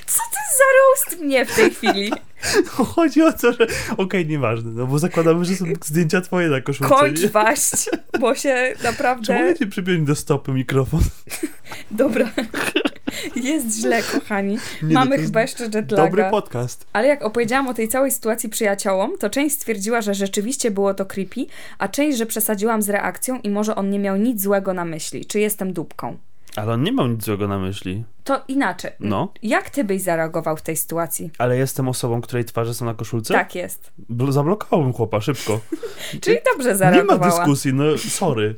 Co to za roast mnie w tej chwili? Chodzi o to, że okej, nieważne, no bo zakładamy, że są zdjęcia twoje na koszulce, Kończ waść, bo się Czy naprawdę... mogę ci przypiąć do stopy mikrofon? Dobra. Jest źle, kochani. Nie, Mamy no to jest chyba jeszcze jetlaga. Dobry podcast. Ale jak opowiedziałam o tej całej sytuacji przyjaciołom, to część stwierdziła, że rzeczywiście było to creepy, a część, że przesadziłam z reakcją i może on nie miał nic złego na myśli. Czy jestem dupką? Ale on nie miał nic złego na myśli. To inaczej. No. Jak ty byś zareagował w tej sytuacji? Ale jestem osobą, której twarze są na koszulce? Tak jest. Bl- Zablokowałbym chłopa, szybko. Czyli dobrze Nie ma zareagowała. dyskusji, no sorry.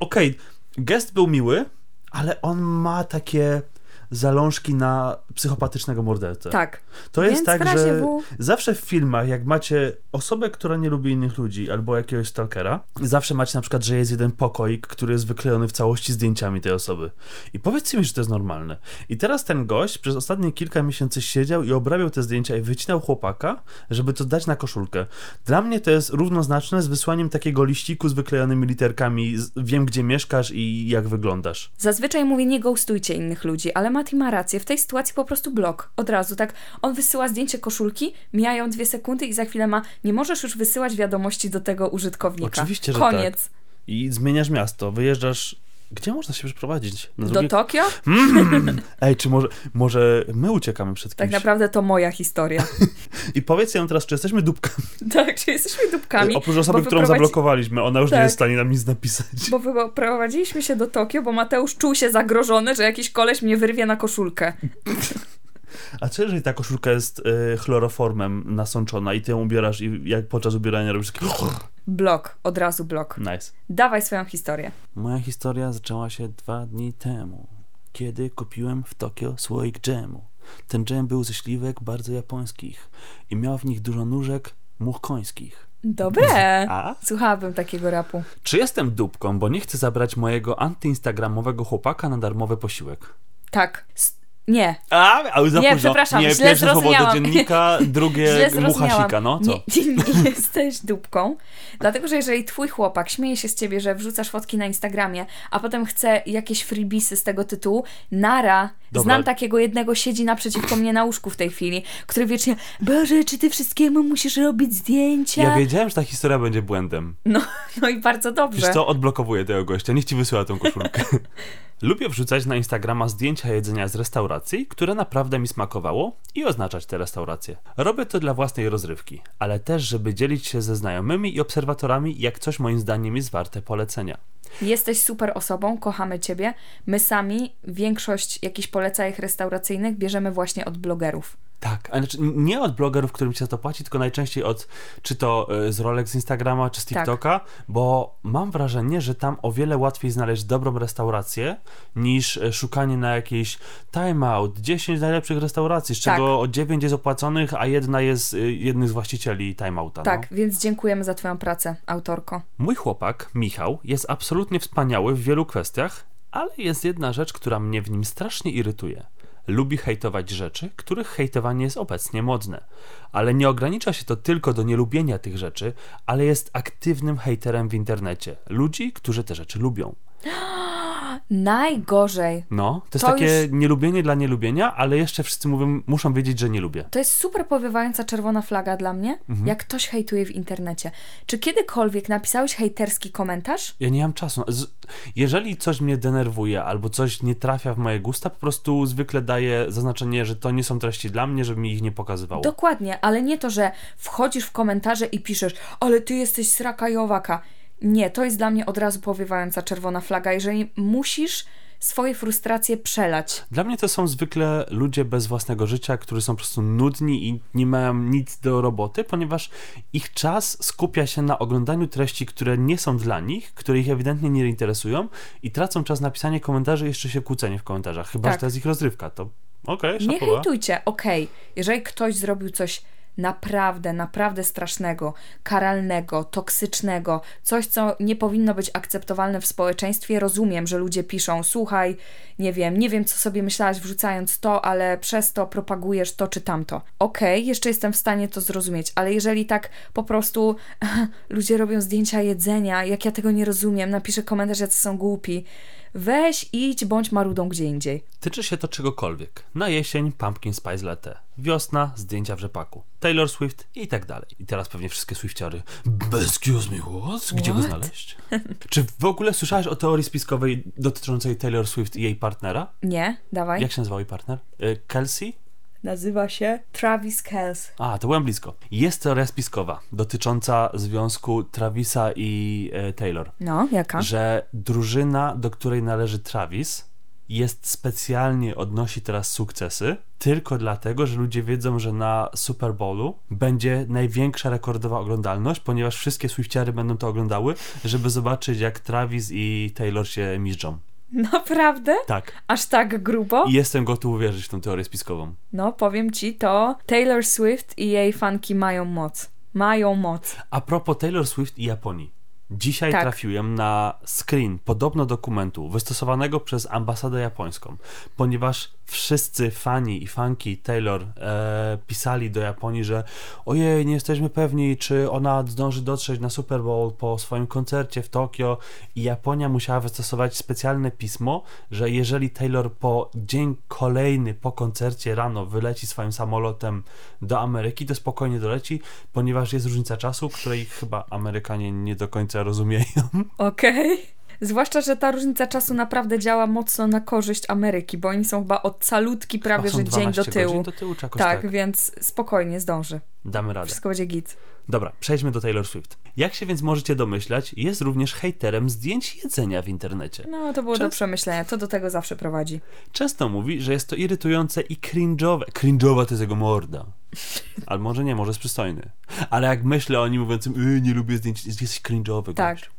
Okej, gest był miły, ale on ma takie zalążki na psychopatycznego mordercę. Tak. To jest Więc tak, że W- zawsze w filmach, jak macie osobę, która nie lubi innych ludzi, albo jakiegoś stalkera, zawsze macie na przykład, że jest jeden pokoik, który jest wyklejony w całości zdjęciami tej osoby. I powiedzcie mi, że to jest normalne. I teraz ten gość przez ostatnie kilka miesięcy siedział i obrabiał te zdjęcia i wycinał chłopaka, żeby to dać na koszulkę. Dla mnie to jest równoznaczne z wysłaniem takiego liściku z wyklejonymi literkami, wiem gdzie mieszkasz i jak wyglądasz. Zazwyczaj mówię, nie ghostujcie innych ludzi, ale Mati ma rację. W tej sytuacji po prostu blok. Od razu, tak. On wysyła zdjęcie koszulki, mijają dwie sekundy i za chwilę ma, nie możesz już wysyłać wiadomości do tego użytkownika. Oczywiście, że Koniec. I zmieniasz miasto, wyjeżdżasz... Gdzie można się przeprowadzić? Na Do drugie Tokio? Mm. Ej, czy może, może my uciekamy przed Tak kimś? naprawdę to moja historia. I powiedz nam teraz, czy jesteśmy dupkami? tak, czy jesteśmy dupkami. Oprócz osoby, którą wyprowadzi- zablokowaliśmy, ona już nie Tak. jest w stanie nam nic napisać. Bo wyprowadziliśmy się do Tokio, bo Mateusz czuł się zagrożony, że jakiś koleś mnie wyrwie na koszulkę. A co jeżeli ta koszulka jest y, chloroformem nasączona i ty ją ubierasz i jak podczas ubierania robisz taki... Blok, od razu blok. Nice. Dawaj swoją historię. Moja historia zaczęła się dwa dni temu, kiedy kupiłem w Tokio słoik dżemu. Ten dżem był ze śliwek bardzo japońskich i miał w nich dużo nóżek much końskich. Dobre. A? Słuchałabym takiego rapu. Czy jestem dupką, bo nie chcę zabrać mojego antyinstagramowego chłopaka na darmowy posiłek? Tak. Nie. A, ale za Nie, późno. przepraszam, nie, źle pierwsze słowo do dziennika, drugie Źle mucha zrozumiałam. sika, no co? Nie, nie jesteś dupką, dlatego że jeżeli twój chłopak śmieje się z ciebie, że wrzucasz fotki na Instagramie, a potem chce jakieś freebisy z tego tytułu, nara, Dobra. znam takiego jednego, siedzi naprzeciwko mnie na łóżku w tej chwili, który wiecznie, Boże, czy ty wszystkiemu musisz robić zdjęcia? Ja wiedziałem, że ta historia będzie błędem. No, no i bardzo dobrze. Wiesz co, odblokowuję tego gościa, niech ci wysyła tą koszulkę. Lubię wrzucać na Instagrama zdjęcia jedzenia z restauracji, które naprawdę mi smakowało i oznaczać te restauracje. Robię to dla własnej rozrywki, ale też, żeby dzielić się ze znajomymi i obserwatorami, jak coś moim zdaniem jest warte polecenia. Jesteś super osobą, kochamy ciebie. My sami większość jakichś polecajek restauracyjnych bierzemy właśnie od blogerów. Tak, a znaczy nie od blogerów, którym się to płaci, tylko najczęściej od czy to y, z rolek z Instagrama, czy z Tak. TikToka, bo mam wrażenie, że tam o wiele łatwiej znaleźć dobrą restaurację niż y, szukanie na jakiejś timeout, 10 najlepszych restauracji, z Tak. czego 9 jest opłaconych, a jedna jest y, jednym z właścicieli timeouta. Tak, No. więc dziękujemy za twoją pracę, autorko. Mój chłopak, Michał, jest absolutnie wspaniały w wielu kwestiach, ale jest jedna rzecz, która mnie w nim strasznie irytuje. Lubi hejtować rzeczy, których hejtowanie jest obecnie modne. Ale nie ogranicza się to tylko do nielubienia tych rzeczy, ale jest aktywnym hejterem w internecie. Ludzi, którzy te rzeczy lubią. Najgorzej. No, to jest To takie już- nielubienie dla nielubienia, ale jeszcze wszyscy mówią, muszą wiedzieć, że nie lubię. To jest super powiewająca czerwona flaga dla mnie, Mhm. jak ktoś hejtuje w internecie. Czy kiedykolwiek napisałeś hejterski komentarz? Ja nie mam czasu. Jeżeli coś mnie denerwuje albo coś nie trafia w moje gusta, po prostu zwykle daję zaznaczenie, że to nie są treści dla mnie, żeby mi ich nie pokazywało. Dokładnie, ale nie to, że wchodzisz w komentarze i piszesz, ale ty jesteś sraka i owaka. Nie, to jest dla mnie od razu powiewająca czerwona flaga. Jeżeli musisz swoje frustracje przelać. Dla mnie to są zwykle ludzie bez własnego życia, którzy są po prostu nudni i nie mają nic do roboty, ponieważ ich czas skupia się na oglądaniu treści, które nie są dla nich, które ich ewidentnie nie interesują i tracą czas na pisanie komentarzy i jeszcze się kłócenie w komentarzach. Chyba, Tak. że to jest ich rozrywka, to okej, Nie szapoba. hejtujcie, okej. Jeżeli ktoś zrobił coś naprawdę, naprawdę strasznego, karalnego, toksycznego, coś, co nie powinno być akceptowalne w społeczeństwie, rozumiem, że ludzie piszą, słuchaj, nie wiem, nie wiem, co sobie myślałaś wrzucając to, ale przez to propagujesz to czy tamto. Okej, jeszcze jestem w stanie to zrozumieć, ale jeżeli tak po prostu ludzie robią zdjęcia jedzenia, jak ja tego nie rozumiem, napiszę komentarz, jacy są głupi, weź, idź, bądź marudą gdzie indziej. Tyczy się to czegokolwiek. Na jesień Pumpkin Spice Latte, wiosna zdjęcia w rzepaku, Taylor Swift i tak dalej. I teraz pewnie wszystkie Swiftiary. Excuse me, what? Gdzie go What? znaleźć? Czy w ogóle słyszałeś o teorii spiskowej dotyczącej Taylor Swift i jej partnera? Nie, dawaj. Jak się nazywał jej partner? Y, Kelsey? Nazywa się Travis Kelce. A, to byłem blisko. Jest teoria spiskowa dotycząca związku Travisa i e, Taylor. No, jaka? Że drużyna, do której należy Travis, jest specjalnie odnosi teraz sukcesy tylko dlatego, że ludzie wiedzą, że na Super Bowlu będzie największa rekordowa oglądalność, ponieważ wszystkie Swiftiary będą to oglądały, żeby zobaczyć jak Travis i Taylor się miżdżą. Naprawdę? Tak. Aż tak grubo? Jestem gotów uwierzyć w tą teorię spiskową. No, powiem ci to. Taylor Swift i jej fanki mają moc. Mają moc. A propos Taylor Swift i Japonii. Dzisiaj Tak. trafiłem na screen podobno dokumentu wystosowanego przez ambasadę japońską, ponieważ wszyscy fani i fanki Taylor e, pisali do Japonii, że ojej, nie jesteśmy pewni, czy ona zdąży dotrzeć na Super Bowl po swoim koncercie w Tokio i Japonia musiała wystosować specjalne pismo, że jeżeli Taylor po dzień kolejny po koncercie rano wyleci swoim samolotem do Ameryki, to spokojnie doleci, ponieważ jest różnica czasu, której chyba Amerykanie nie do końca rozumieją. Okej. Zwłaszcza, że ta różnica czasu naprawdę działa mocno na korzyść Ameryki, bo oni są chyba od calutki prawie, że dzień do 12 tyłu. do tyłu Tak, tak. więc spokojnie zdąży. Damy radę. Wszystko będzie git. Dobra, przejdźmy do Taylor Swift. Jak się więc możecie domyślać, jest również hejterem zdjęć jedzenia w internecie. No, to było do Często- przemyślenia. To do tego zawsze prowadzi. Często mówi, że jest to irytujące i cringe'owe. Cringe'owa to jest jego morda. Ale może nie, może jest przystojny. Ale jak myślę o nim mówiącym, yy, nie lubię zdjęć, jesteś cringe'owy. Tak. gość.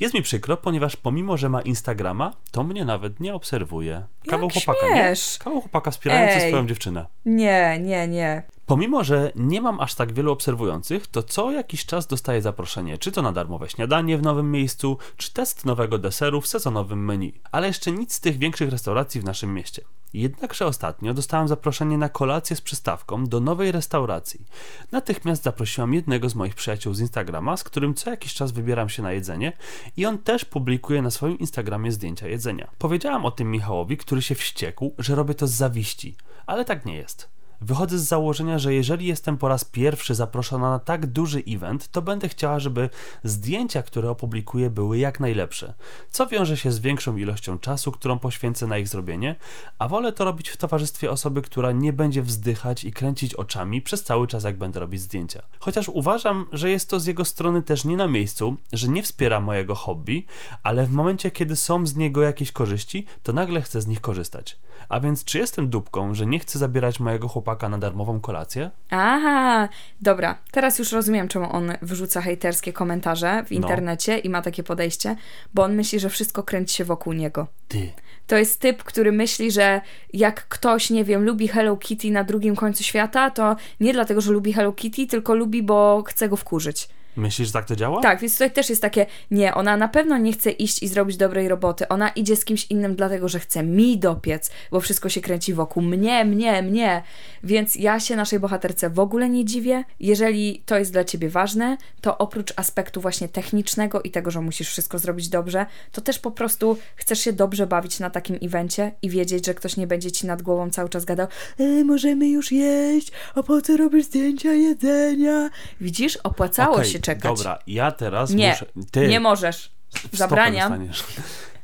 Jest mi przykro, ponieważ pomimo, że ma Instagrama, to mnie nawet nie obserwuje. Kawał Jak chłopaka, śmiesz? nie? Kawał chłopaka wspierający Ej. swoją dziewczynę. Nie, nie, nie. Pomimo, że nie mam aż tak wielu obserwujących, to co jakiś czas dostaję zaproszenie, czy to na darmowe śniadanie w nowym miejscu, czy test nowego deseru w sezonowym menu. Ale jeszcze nic z tych większych restauracji w naszym mieście. Jednakże ostatnio dostałem zaproszenie na kolację z przystawką do nowej restauracji. Natychmiast zaprosiłam jednego z moich przyjaciół z Instagrama, z którym co jakiś czas wybieram się na jedzenie i on też publikuje na swoim Instagramie zdjęcia jedzenia. Powiedziałam o tym Michałowi, który się wściekł, że robię to z zawiści, ale tak nie jest. Wychodzę z założenia, że jeżeli jestem po raz pierwszy zaproszona na tak duży event, to będę chciała, żeby zdjęcia, które opublikuję, były jak najlepsze, co wiąże się z większą ilością czasu, którą poświęcę na ich zrobienie, a wolę to robić w towarzystwie osoby, która nie będzie wzdychać i kręcić oczami przez cały czas, jak będę robić zdjęcia. Chociaż uważam, że jest to z jego strony też nie na miejscu, że nie wspiera mojego hobby, ale w momencie, kiedy są z niego jakieś korzyści, to nagle chcę z nich korzystać. A więc czy jestem dupką, że nie chcę zabierać mojego chłopaka na darmową kolację? Aha, dobra. Teraz już rozumiem, czemu on wyrzuca hejterskie komentarze w No. internecie i ma takie podejście, bo on myśli, że wszystko kręci się wokół niego. Ty. To jest typ, który myśli, że jak ktoś, nie wiem, lubi Hello Kitty na drugim końcu świata, to nie dlatego, że lubi Hello Kitty, tylko lubi, bo chce go wkurzyć. Myślisz, że tak to działa? Tak, więc tutaj też jest takie, nie, ona na pewno nie chce iść i zrobić dobrej roboty. Ona idzie z kimś innym, dlatego że chce mi dopiec, bo wszystko się kręci wokół mnie, mnie, mnie. Więc ja się naszej bohaterce w ogóle nie dziwię. Jeżeli to jest dla ciebie ważne, to oprócz aspektu właśnie technicznego i tego, że musisz wszystko zrobić dobrze, to też po prostu chcesz się dobrze bawić na takim evencie i wiedzieć, że ktoś nie będzie ci nad głową cały czas gadał, e, możemy już jeść, a po co robisz zdjęcia jedzenia? Widzisz, opłacało Okej, się czekać. Dobra, ja teraz Nie, muszę... Ty, Nie możesz. Zabraniam.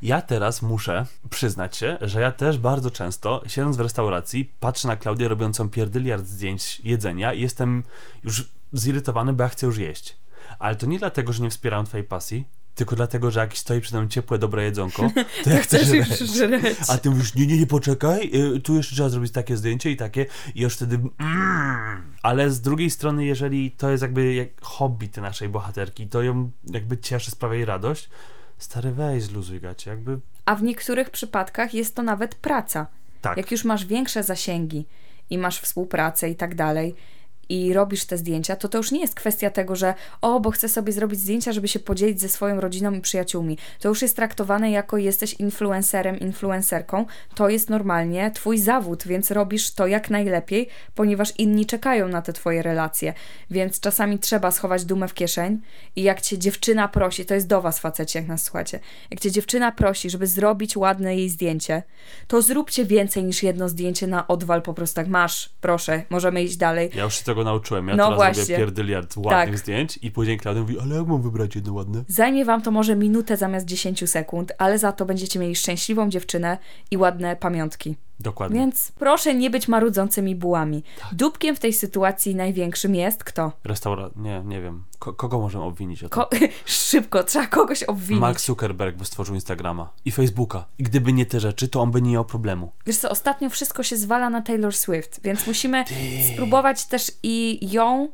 Ja teraz muszę przyznać się, że ja też bardzo często, siedząc w restauracji, patrzę na Klaudię robiącą pierdyliard zdjęć jedzenia i jestem już zirytowany, bo ja chcę już jeść. Ale to nie dlatego, że nie wspieram twojej pasji, tylko dlatego, że jak stoi przed nami ciepłe, dobre jedzonko, to ja chcę żreć. A ty mówisz, nie, nie, nie, poczekaj, y, tu jeszcze trzeba zrobić takie zdjęcie i takie i już wtedy mm. Ale z drugiej strony, jeżeli to jest jakby jak hobby tej naszej bohaterki, to ją jakby cieszy, sprawia jej radość, stary weź zluzuj gacie, jakby A w niektórych przypadkach jest to nawet praca. tak. Jak już masz większe zasięgi i masz współpracę i tak dalej i robisz te zdjęcia, to to już nie jest kwestia tego, że o, bo chcę sobie zrobić zdjęcia, żeby się podzielić ze swoją rodziną i przyjaciółmi. To już jest traktowane jako jesteś influencerem, influencerką. To jest normalnie twój zawód, więc robisz to jak najlepiej, ponieważ inni czekają na te twoje relacje. Więc czasami trzeba schować dumę w kieszeń i jak cię dziewczyna prosi, to jest do was faceci, jak nas słuchacie, jak cię dziewczyna prosi, żeby zrobić ładne jej zdjęcie, to zróbcie więcej niż jedno zdjęcie na odwal, po prostu tak masz, proszę, możemy iść dalej. Ja już się tego nauczyłem. Ja No teraz właśnie. robię pierdyliard ładnych Tak. zdjęć i później Klaudia mówi, ale jak mam wybrać jedno ładne? Zajmie wam to może minutę zamiast 10 sekund, ale za to będziecie mieli szczęśliwą dziewczynę i ładne pamiątki. Dokładnie. Więc proszę nie być marudzącymi bułami. Dupkiem w tej sytuacji największym jest kto? Restaura... Nie, nie wiem. Ko- kogo możemy obwinić o to? Ko- szybko, trzeba kogoś obwinić. Mark Zuckerberg by stworzył Instagrama i Facebooka. I gdyby nie te rzeczy, to on by nie miał problemu. Wiesz co, ostatnio wszystko się zwala na Taylor Swift, więc musimy spróbować też i ją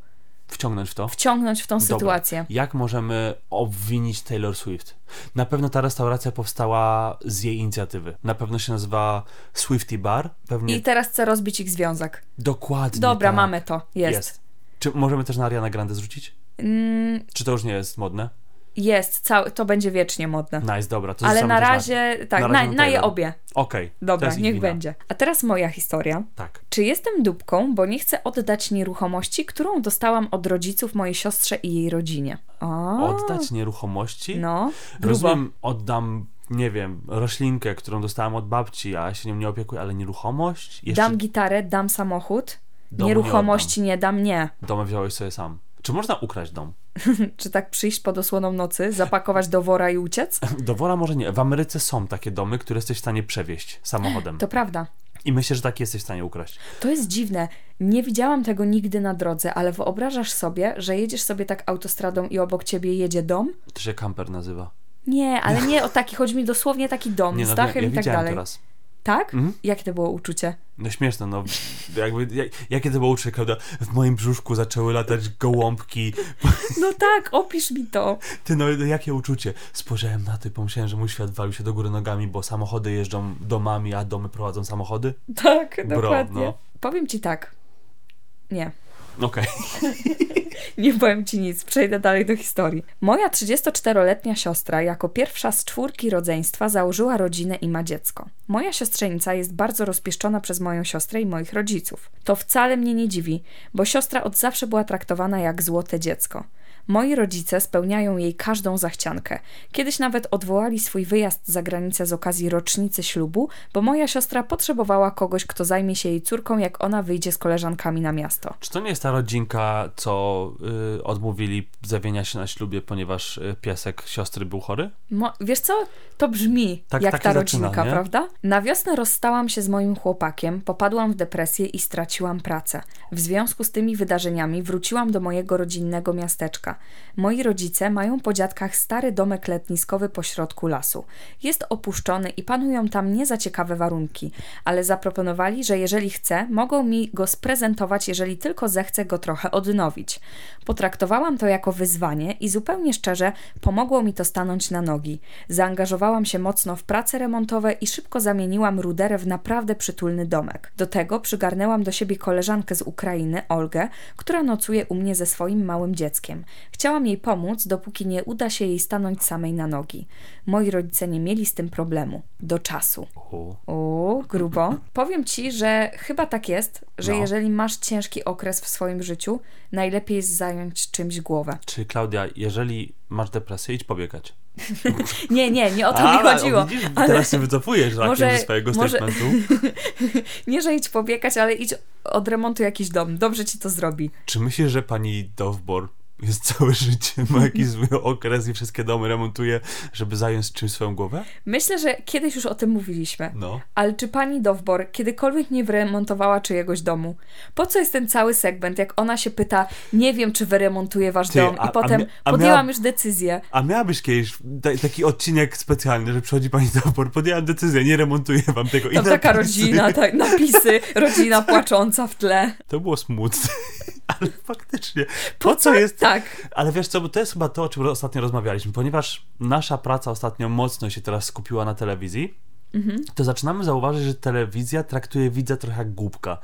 Wciągnąć w to. wciągnąć w tą Dobra. sytuację. Jak możemy obwinić Taylor Swift? Na pewno ta restauracja powstała z jej inicjatywy. Na pewno się nazywa Swifty Bar. Pewnie I teraz chcę rozbić ich związek. dokładnie. Dobra, tak. mamy to. Jest. Jest. Czy możemy też na Ariana Grande zrzucić? Mm, Czy to już nie jest modne? Jest, cały, to będzie wiecznie modne. Nice, dobra. To Ale na razie, tak, na na, razie na, na je obie. Okej. to Dobra, niech wina. będzie. A teraz moja historia. Tak. Czy jestem dupką, bo nie chcę oddać nieruchomości, którą dostałam od rodziców mojej siostrze i jej rodzinie? O, Oddać nieruchomości? No, grubo. Rozumiem, oddam, nie wiem, roślinkę, którą dostałam od babci, a ja się nią nie opiekuję, ale nieruchomość? Jeszcze Dam gitarę, dam samochód, domu nieruchomości nie dam, nie. Nie oddam. Dom wziąłeś sobie sam. Czy można ukraść dom? Czy tak przyjść pod osłoną nocy, zapakować do wora i uciec? Do wora może nie. W Ameryce są takie domy, które jesteś w stanie przewieźć samochodem. To prawda. I myślę, że takie jesteś w stanie ukraść. To jest dziwne. Nie widziałam tego nigdy na drodze, ale wyobrażasz sobie, że jedziesz sobie tak autostradą i obok ciebie jedzie dom? To się camper nazywa. Nie, ale nie o taki, chodzi mi dosłownie taki dom Nie, z no, dachem ja, ja i tak dalej. teraz. Tak? Mhm. Jakie to było uczucie? No śmieszne, no. Jakby, jak, jakie to było uczucie, prawda? W moim brzuszku zaczęły latać gołąbki. No tak, opisz mi to. Ty, no jakie uczucie? Spojrzałem na to i pomyślałem, że mój świat walił się do góry nogami, bo samochody jeżdżą domami, a domy prowadzą samochody. Tak, Bro, dokładnie. no. Powiem ci tak. Nie. Okej. Nie powiem ci nic, przejdę dalej do historii. Moja 34-letnia siostra, jako pierwsza z czwórki rodzeństwa, założyła rodzinę i ma dziecko. Moja siostrzenica jest bardzo rozpieszczona przez moją siostrę i moich rodziców. To wcale mnie nie dziwi, bo siostra od zawsze była traktowana jak złote dziecko. Moi rodzice spełniają jej każdą zachciankę. Kiedyś nawet odwołali swój wyjazd za granicę z okazji rocznicy ślubu, bo moja siostra potrzebowała kogoś, kto zajmie się jej córką, jak ona wyjdzie z koleżankami na miasto. Czy to nie jest ta rodzinka, co y, odmówili zawienia się na ślubie, ponieważ y, piesek siostry był chory? Mo- wiesz co? To brzmi Tak- jak tak ta zaczyna, rodzinka, nie? prawda? Na wiosnę rozstałam się z moim chłopakiem, popadłam w depresję i straciłam pracę. W związku z tymi wydarzeniami wróciłam do mojego rodzinnego miasteczka. Moi rodzice mają po dziadkach stary domek letniskowy pośrodku lasu. Jest opuszczony i panują tam nie za ciekawe warunki, ale zaproponowali, że jeżeli chcę, mogą mi go sprezentować, jeżeli tylko zechcę go trochę odnowić. Potraktowałam to jako wyzwanie i zupełnie szczerze pomogło mi to stanąć na nogi. Zaangażowałam się mocno w prace remontowe i szybko zamieniłam ruderę w naprawdę przytulny domek. Do tego przygarnęłam do siebie koleżankę z Ukrainy, Olgę, która nocuje u mnie ze swoim małym dzieckiem. Chciałam jej pomóc, dopóki nie uda się jej stanąć samej na nogi. Moi rodzice nie mieli z tym problemu. Do czasu. O, grubo. Powiem ci, że chyba tak jest, że No. jeżeli masz ciężki okres w swoim życiu, najlepiej jest zająć czymś głowę. Czy Klaudia, jeżeli masz depresję, idź pobiegać. Nie, nie, nie o to mi chodziło. o, Widzisz, ale- teraz się wycofujesz Może- ze swojego może- statementu. Nie, że idź pobiegać, ale idź odremontuj jakiś dom. Dobrze ci to zrobi. Czy myślisz, że pani Dovbor jest całe życie, ma jakiś zły okres i wszystkie domy remontuje, żeby zająć czymś swoją głowę? Myślę, że kiedyś już o tym mówiliśmy. No. Ale czy pani Dowbor kiedykolwiek nie wyremontowała czyjegoś domu? Po co jest ten cały segment, jak ona się pyta, nie wiem, czy wyremontuję wasz Ty, dom a- i a potem mia- a podjęłam miała- już decyzję. A miałabyś kiedyś ta, taki odcinek specjalny, że przychodzi pani Dovbor, podjęłam decyzję, nie remontuję wam tego. I Tam taka napisy. rodzina, tak, napisy, rodzina płacząca w tle. To było smutne. Ale faktycznie. Po co jest Tak. Ale wiesz co, bo to jest chyba to, o czym ostatnio rozmawialiśmy, ponieważ nasza praca ostatnio mocno się teraz skupiła na telewizji, Mhm. to zaczynamy zauważyć, że telewizja traktuje widza trochę jak głupka.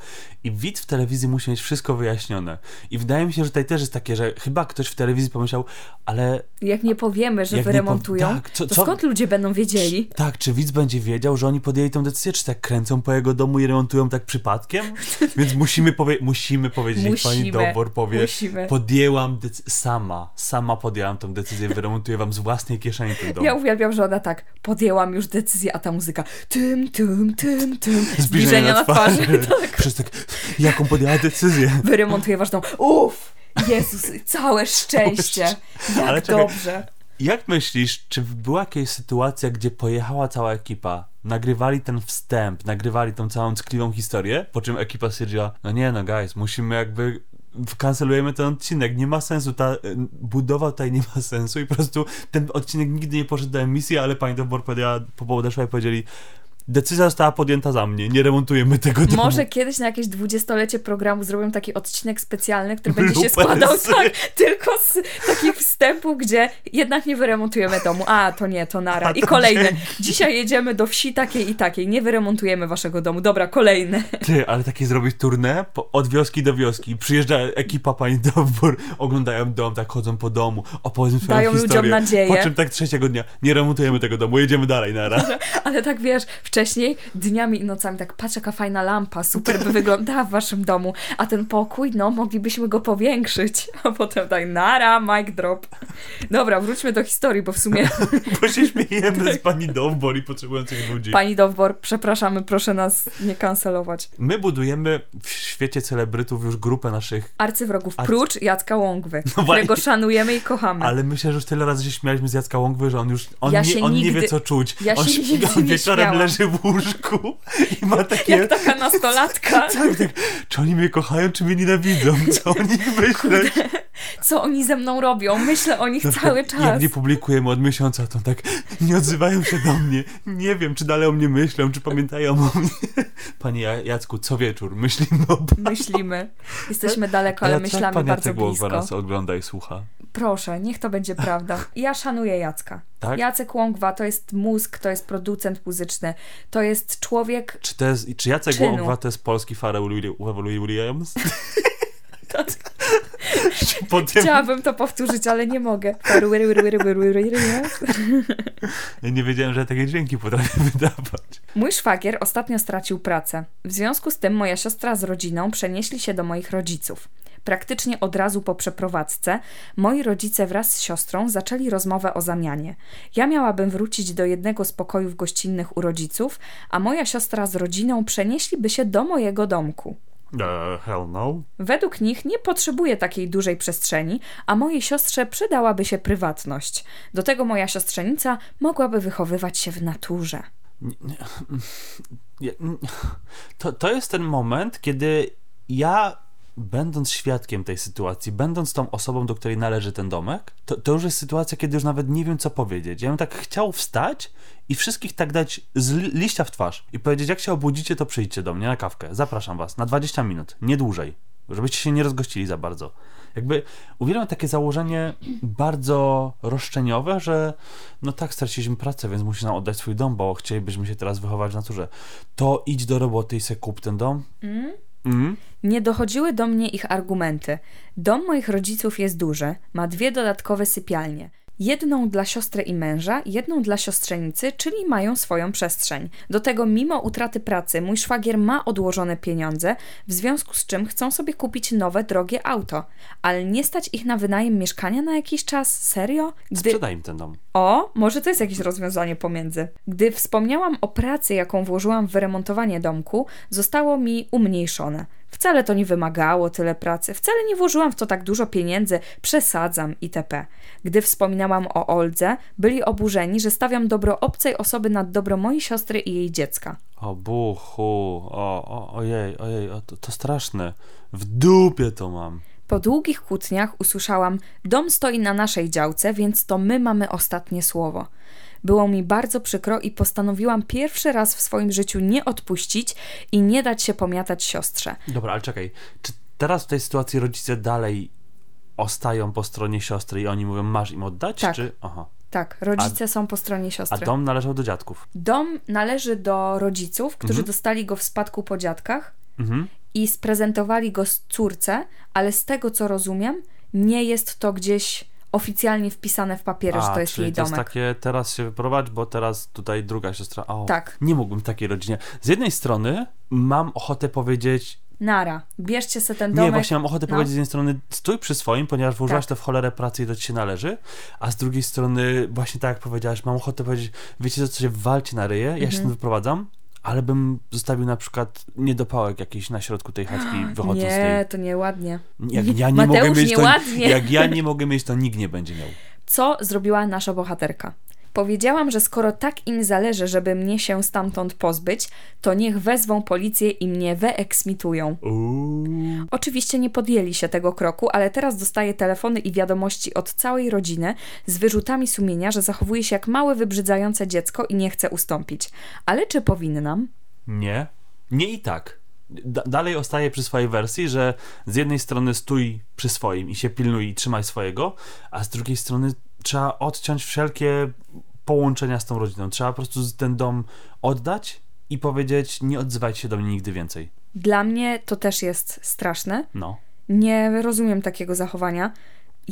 I widz w telewizji musi mieć wszystko wyjaśnione. I wydaje mi się, że tutaj też jest takie, że chyba ktoś w telewizji pomyślał, ale Jak nie powiemy, że wyremontują, pow- tak, co- to co- skąd ludzie będą wiedzieli? tak, czy widz będzie wiedział, że oni podjęli tę decyzję, czy tak kręcą po jego domu i remontują tak przypadkiem? Więc musimy, powie- musimy powiedzieć, niech pani Dobor powie, musimy. podjęłam decyzję, sama, sama podjęłam tą decyzję, wyremontuję wam z własnej kieszeni ten dom. Ja uwielbiam, że ona tak, podjęłam już decyzję, a ta muzyka tym, tym, tym, tym, Zbliżenie na twarzy. tak. Przez tak, jaką podjęła decyzję. Wyremontuję wasz dom. Uff! Jezus, całe szczęście. Jak Ale czekaj. dobrze. Jak myślisz, czy była jakaś sytuacja, gdzie pojechała cała ekipa, nagrywali ten wstęp, nagrywali tą całą ckliwą historię, po czym ekipa stwierdziła, no nie no guys, musimy jakby kancelujemy ten odcinek, nie ma sensu, ta y, budowa tutaj nie ma sensu i po prostu ten odcinek nigdy nie poszedł do emisji, ale pani Dobor powiedziała, po podeszła i powiedzieli, decyzja została podjęta za mnie, nie remontujemy tego domu. Może kiedyś na jakieś dwudziestolecie programu zrobią taki odcinek specjalny, który będzie się składał tak, tylko z takich wstępów, gdzie jednak nie wyremontujemy domu. A, to nie, to nara. I kolejne. Dzisiaj jedziemy do wsi takiej i takiej. Nie wyremontujemy waszego domu. Dobra, kolejne. Ty, ale takie zrobić turnę od wioski do wioski. Przyjeżdża ekipa pani Dobór, oglądają dom, tak chodzą po domu, opowiedzą swoją Dają ludziom historię. nadzieję. Po czym tak trzeciego dnia, nie remontujemy tego domu, jedziemy dalej, nara. Ale tak wiesz, wcześniej dniami i nocami tak patrz jaka fajna lampa, super by wyglądała w waszym domu, a ten pokój, no moglibyśmy go powiększyć. A potem tak nara, mic drop. Dobra, wróćmy do historii, bo w sumie Bo się śmiejemy z pani Dobór i potrzebujących ludzi. pani Dowbor, przepraszamy, proszę nas nie kancelować. My budujemy w świecie celebrytów już grupę naszych, Arcywrogów, Arcy- prócz Jacka Łągwy, No którego szanujemy i kochamy. ale myślę, że już tyle razy się śmialiśmy z Jacka Łągwy, że on już, on, Ja nie, on nie wie nigdy- co czuć. ja on się śpi- nigdy on wieczorem śmiałam. Leży w łóżku i ma takie... Jak taka nastolatka. Tak, tak. Czy oni mnie kochają, czy mnie nienawidzą? Co o nich myśleć? Co oni ze mną robią? Myślę o nich Na cały czas. Jak nie publikujemy od miesiąca, to tak nie odzywają się do mnie. Nie wiem, czy dalej o mnie myślą, czy pamiętają o mnie. Panie Ja- Jacku, co wieczór myślimy o Myślimy. Jesteśmy daleko, ale jak myślamy pan bardzo Jacek blisko. nas ogląda i słucha. Proszę, niech to będzie prawda. Ja szanuję Jacka. Tak? Jacek Łągwa to jest mózg, to jest producent muzyczny, to jest człowiek. Czy, to jest, czy Jacek Czynu. Łągwa to jest polski Pharrell Williams? Po tym, Chciałabym to powtórzyć, ale nie mogę. ja nie wiedziałem, że takie dźwięki potrafię wydawać. Mój szwagier ostatnio stracił pracę. W związku z tym moja siostra z rodziną przenieśli się do moich rodziców. Praktycznie od razu po przeprowadzce moi rodzice wraz z siostrą zaczęli rozmowę o zamianie. Ja miałabym wrócić do jednego z pokojów gościnnych u rodziców, a moja siostra z rodziną przenieśliby się do mojego domku. Uh, hell no. Według nich nie potrzebuje takiej dużej przestrzeni, a mojej siostrze przydałaby się prywatność. Do tego moja siostrzenica mogłaby wychowywać się w naturze. To, to jest ten moment, kiedy ja, będąc świadkiem tej sytuacji, będąc tą osobą, do której należy ten domek, to, to już jest sytuacja, kiedy już nawet nie wiem, co powiedzieć. Ja bym tak chciał wstać i wszystkich tak dać z li- liścia w twarz i powiedzieć, jak się obudzicie, to przyjdźcie do mnie na kawkę. Zapraszam was na 20 minut, nie dłużej, żebyście się nie rozgościli za bardzo. Jakby uwielbiam takie założenie bardzo roszczeniowe, że no tak, straciliśmy pracę, więc musisz nam oddać swój dom, bo chcielibyśmy się teraz wychować w naturze. To idź do roboty i se kup ten dom. Mm? Mhm. Nie dochodziły do mnie ich argumenty. Dom moich rodziców jest duży, ma dwie dodatkowe sypialnie. Jedną dla siostry i męża, jedną dla siostrzenicy, czyli mają swoją przestrzeń. Do tego, mimo utraty pracy, mój szwagier ma odłożone pieniądze, w związku z czym chcą sobie kupić nowe, drogie auto. Ale nie stać ich na wynajem mieszkania na jakiś czas? Serio? Gdy... Sprzedaj im ten dom. O, może to jest jakieś rozwiązanie pomiędzy. Gdy wspomniałam o pracy, jaką włożyłam w wyremontowanie domku, zostało mi umniejszone. Wcale to nie wymagało tyle pracy, wcale nie włożyłam w to tak dużo pieniędzy, przesadzam itp. Gdy wspominałam o Oldze, byli oburzeni, że stawiam dobro obcej osoby nad dobro mojej siostry i jej dziecka. O buchu, o, o ojej, ojej, o, to, to straszne. W dupie to mam. Po długich kłótniach usłyszałam: Dom stoi na naszej działce, więc to my mamy ostatnie słowo. Było mi bardzo przykro i postanowiłam pierwszy raz w swoim życiu nie odpuścić i nie dać się pomiatać siostrze. Dobra, ale czekaj. Czy teraz w tej sytuacji rodzice dalej ostają po stronie siostry i oni mówią, masz im oddać? Tak. Czy... Aha. Tak, rodzice są po stronie A siostry. dom należał do dziadków. Dom należy do rodziców, którzy Mhm. dostali go w spadku po dziadkach Mhm. i sprezentowali go z córce, ale z tego co rozumiem, nie jest to gdzieś oficjalnie wpisane w papierze, że to jest jej to jest domek. takie, teraz się wyprowadź, bo teraz tutaj druga siostra. O, Tak. Nie mógłbym takiej rodzinie. Z jednej strony mam ochotę powiedzieć, Nara, bierzcie se ten nie, domek. właśnie mam ochotę no. powiedzieć z jednej strony, stój przy swoim, ponieważ włożyłaś Tak. to w cholerę pracy i to ci się należy, a z drugiej strony, właśnie tak jak powiedziałaś, mam ochotę powiedzieć, wiecie co, się walcie na ryje, ja się Mhm. stąd wyprowadzam, ale bym zostawił na przykład niedopałek jakiś na środku tej chatki, wychodząc z Nie, to nieładnie. Jak ja nie Mateusz, mogę mieć, to, nieładnie. jak ja nie mogę mieć, to nikt nie będzie miał. Co zrobiła nasza bohaterka? Powiedziałam, że skoro tak im zależy, żeby mnie się stamtąd pozbyć, to niech wezwą policję i mnie wyeksmitują. Uuu. Oczywiście nie podjęli się tego kroku, ale teraz dostaję telefony i wiadomości od całej rodziny z wyrzutami sumienia, że zachowuję się jak małe, wybrzydzające dziecko i nie chcę ustąpić. Ale czy powinnam? Nie. Nie i tak. Da- dalej ostaję przy swojej wersji, że z jednej strony stój przy swoim i się pilnuj i trzymaj swojego, a z drugiej strony trzeba odciąć wszelkie połączenia z tą rodziną. Trzeba po prostu ten dom oddać i powiedzieć, nie odzywajcie się do mnie nigdy więcej. Dla mnie to też jest straszne. No. Nie rozumiem takiego zachowania.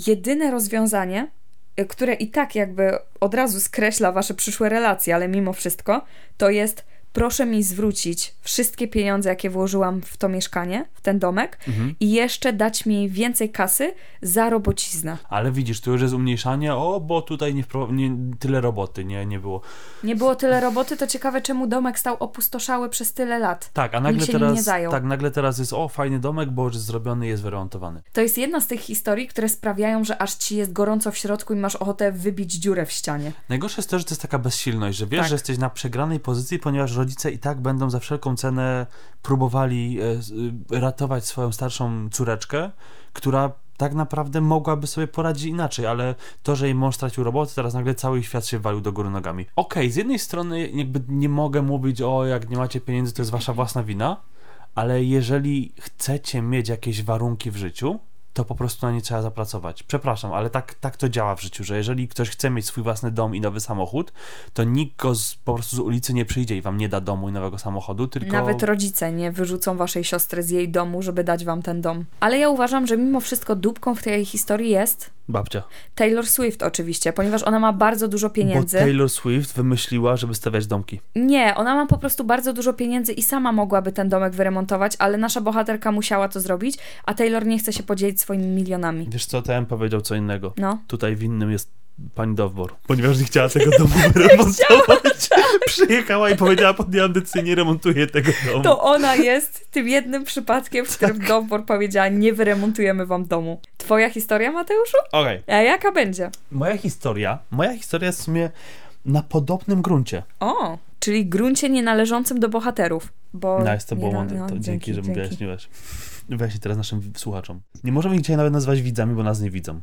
Jedyne rozwiązanie, y, które i tak jakby od razu skreśla wasze przyszłe relacje, ale mimo wszystko, to jest proszę mi zwrócić wszystkie pieniądze, jakie włożyłam w to mieszkanie, w ten domek Mhm. i jeszcze dać mi więcej kasy za robociznę. Ale widzisz, tu już jest umniejszanie, o, bo tutaj nie, nie tyle roboty nie, nie było. Nie było tyle roboty, to ciekawe, czemu domek stał opustoszały przez tyle lat. Tak, a nagle teraz, nie zajął. tak, nagle teraz jest, o, fajny domek, bo już jest zrobiony, jest wyremontowany. To jest jedna z tych historii, które sprawiają, że aż ci jest gorąco w środku i masz ochotę wybić dziurę w ścianie. Najgorsze jest to, że to jest taka bezsilność, że wiesz, Tak. że jesteś na przegranej pozycji, ponieważ rodzice i tak będą za wszelką cenę próbowali e, y, ratować swoją starszą córeczkę, która tak naprawdę mogłaby sobie poradzić inaczej, ale to, że jej mąż stracił robotę, teraz nagle cały świat się walił do góry nogami. Okej, z jednej strony jakby nie mogę mówić, o jak nie macie pieniędzy, to jest wasza własna wina, ale jeżeli chcecie mieć jakieś warunki w życiu, to po prostu na nie trzeba zapracować. Przepraszam, ale tak, tak to działa w życiu, że jeżeli ktoś chce mieć swój własny dom i nowy samochód, to nikt go z, po prostu z ulicy nie przyjdzie i wam nie da domu i nowego samochodu, tylko... Nawet rodzice nie wyrzucą waszej siostry z jej domu, żeby dać wam ten dom. Ale ja uważam, że mimo wszystko dupką w tej historii jest Babcia. Taylor Swift oczywiście, ponieważ ona ma bardzo dużo pieniędzy. Bo Taylor Swift wymyśliła, żeby stawiać domki. Nie, ona ma po prostu bardzo dużo pieniędzy i sama mogłaby ten domek wyremontować, ale nasza bohaterka musiała to zrobić, a Taylor nie chce się podzielić swoimi milionami. Wiesz co, ten powiedział co innego. No. Tutaj winnym jest pani Dowbor, ponieważ nie chciała tego domu wyremontować. Przyjechała i powiedziała pod nieandycy, nie remontuję tego domu. To ona jest tym jednym przypadkiem, w którym Dowbor powiedziała, nie wyremontujemy wam domu. Twoja historia, Mateuszu? Okej. A jaka będzie? Moja historia, moja historia jest w sumie na podobnym gruncie. O, czyli gruncie nienależącym do bohaterów. Bo No, jest to było nie- mądre, no, to dzięki, że mi dzięki. wyjaśniłeś. Wyjaśnij teraz naszym słuchaczom. Nie możemy ich dzisiaj nawet nazwać widzami, bo nas nie widzą.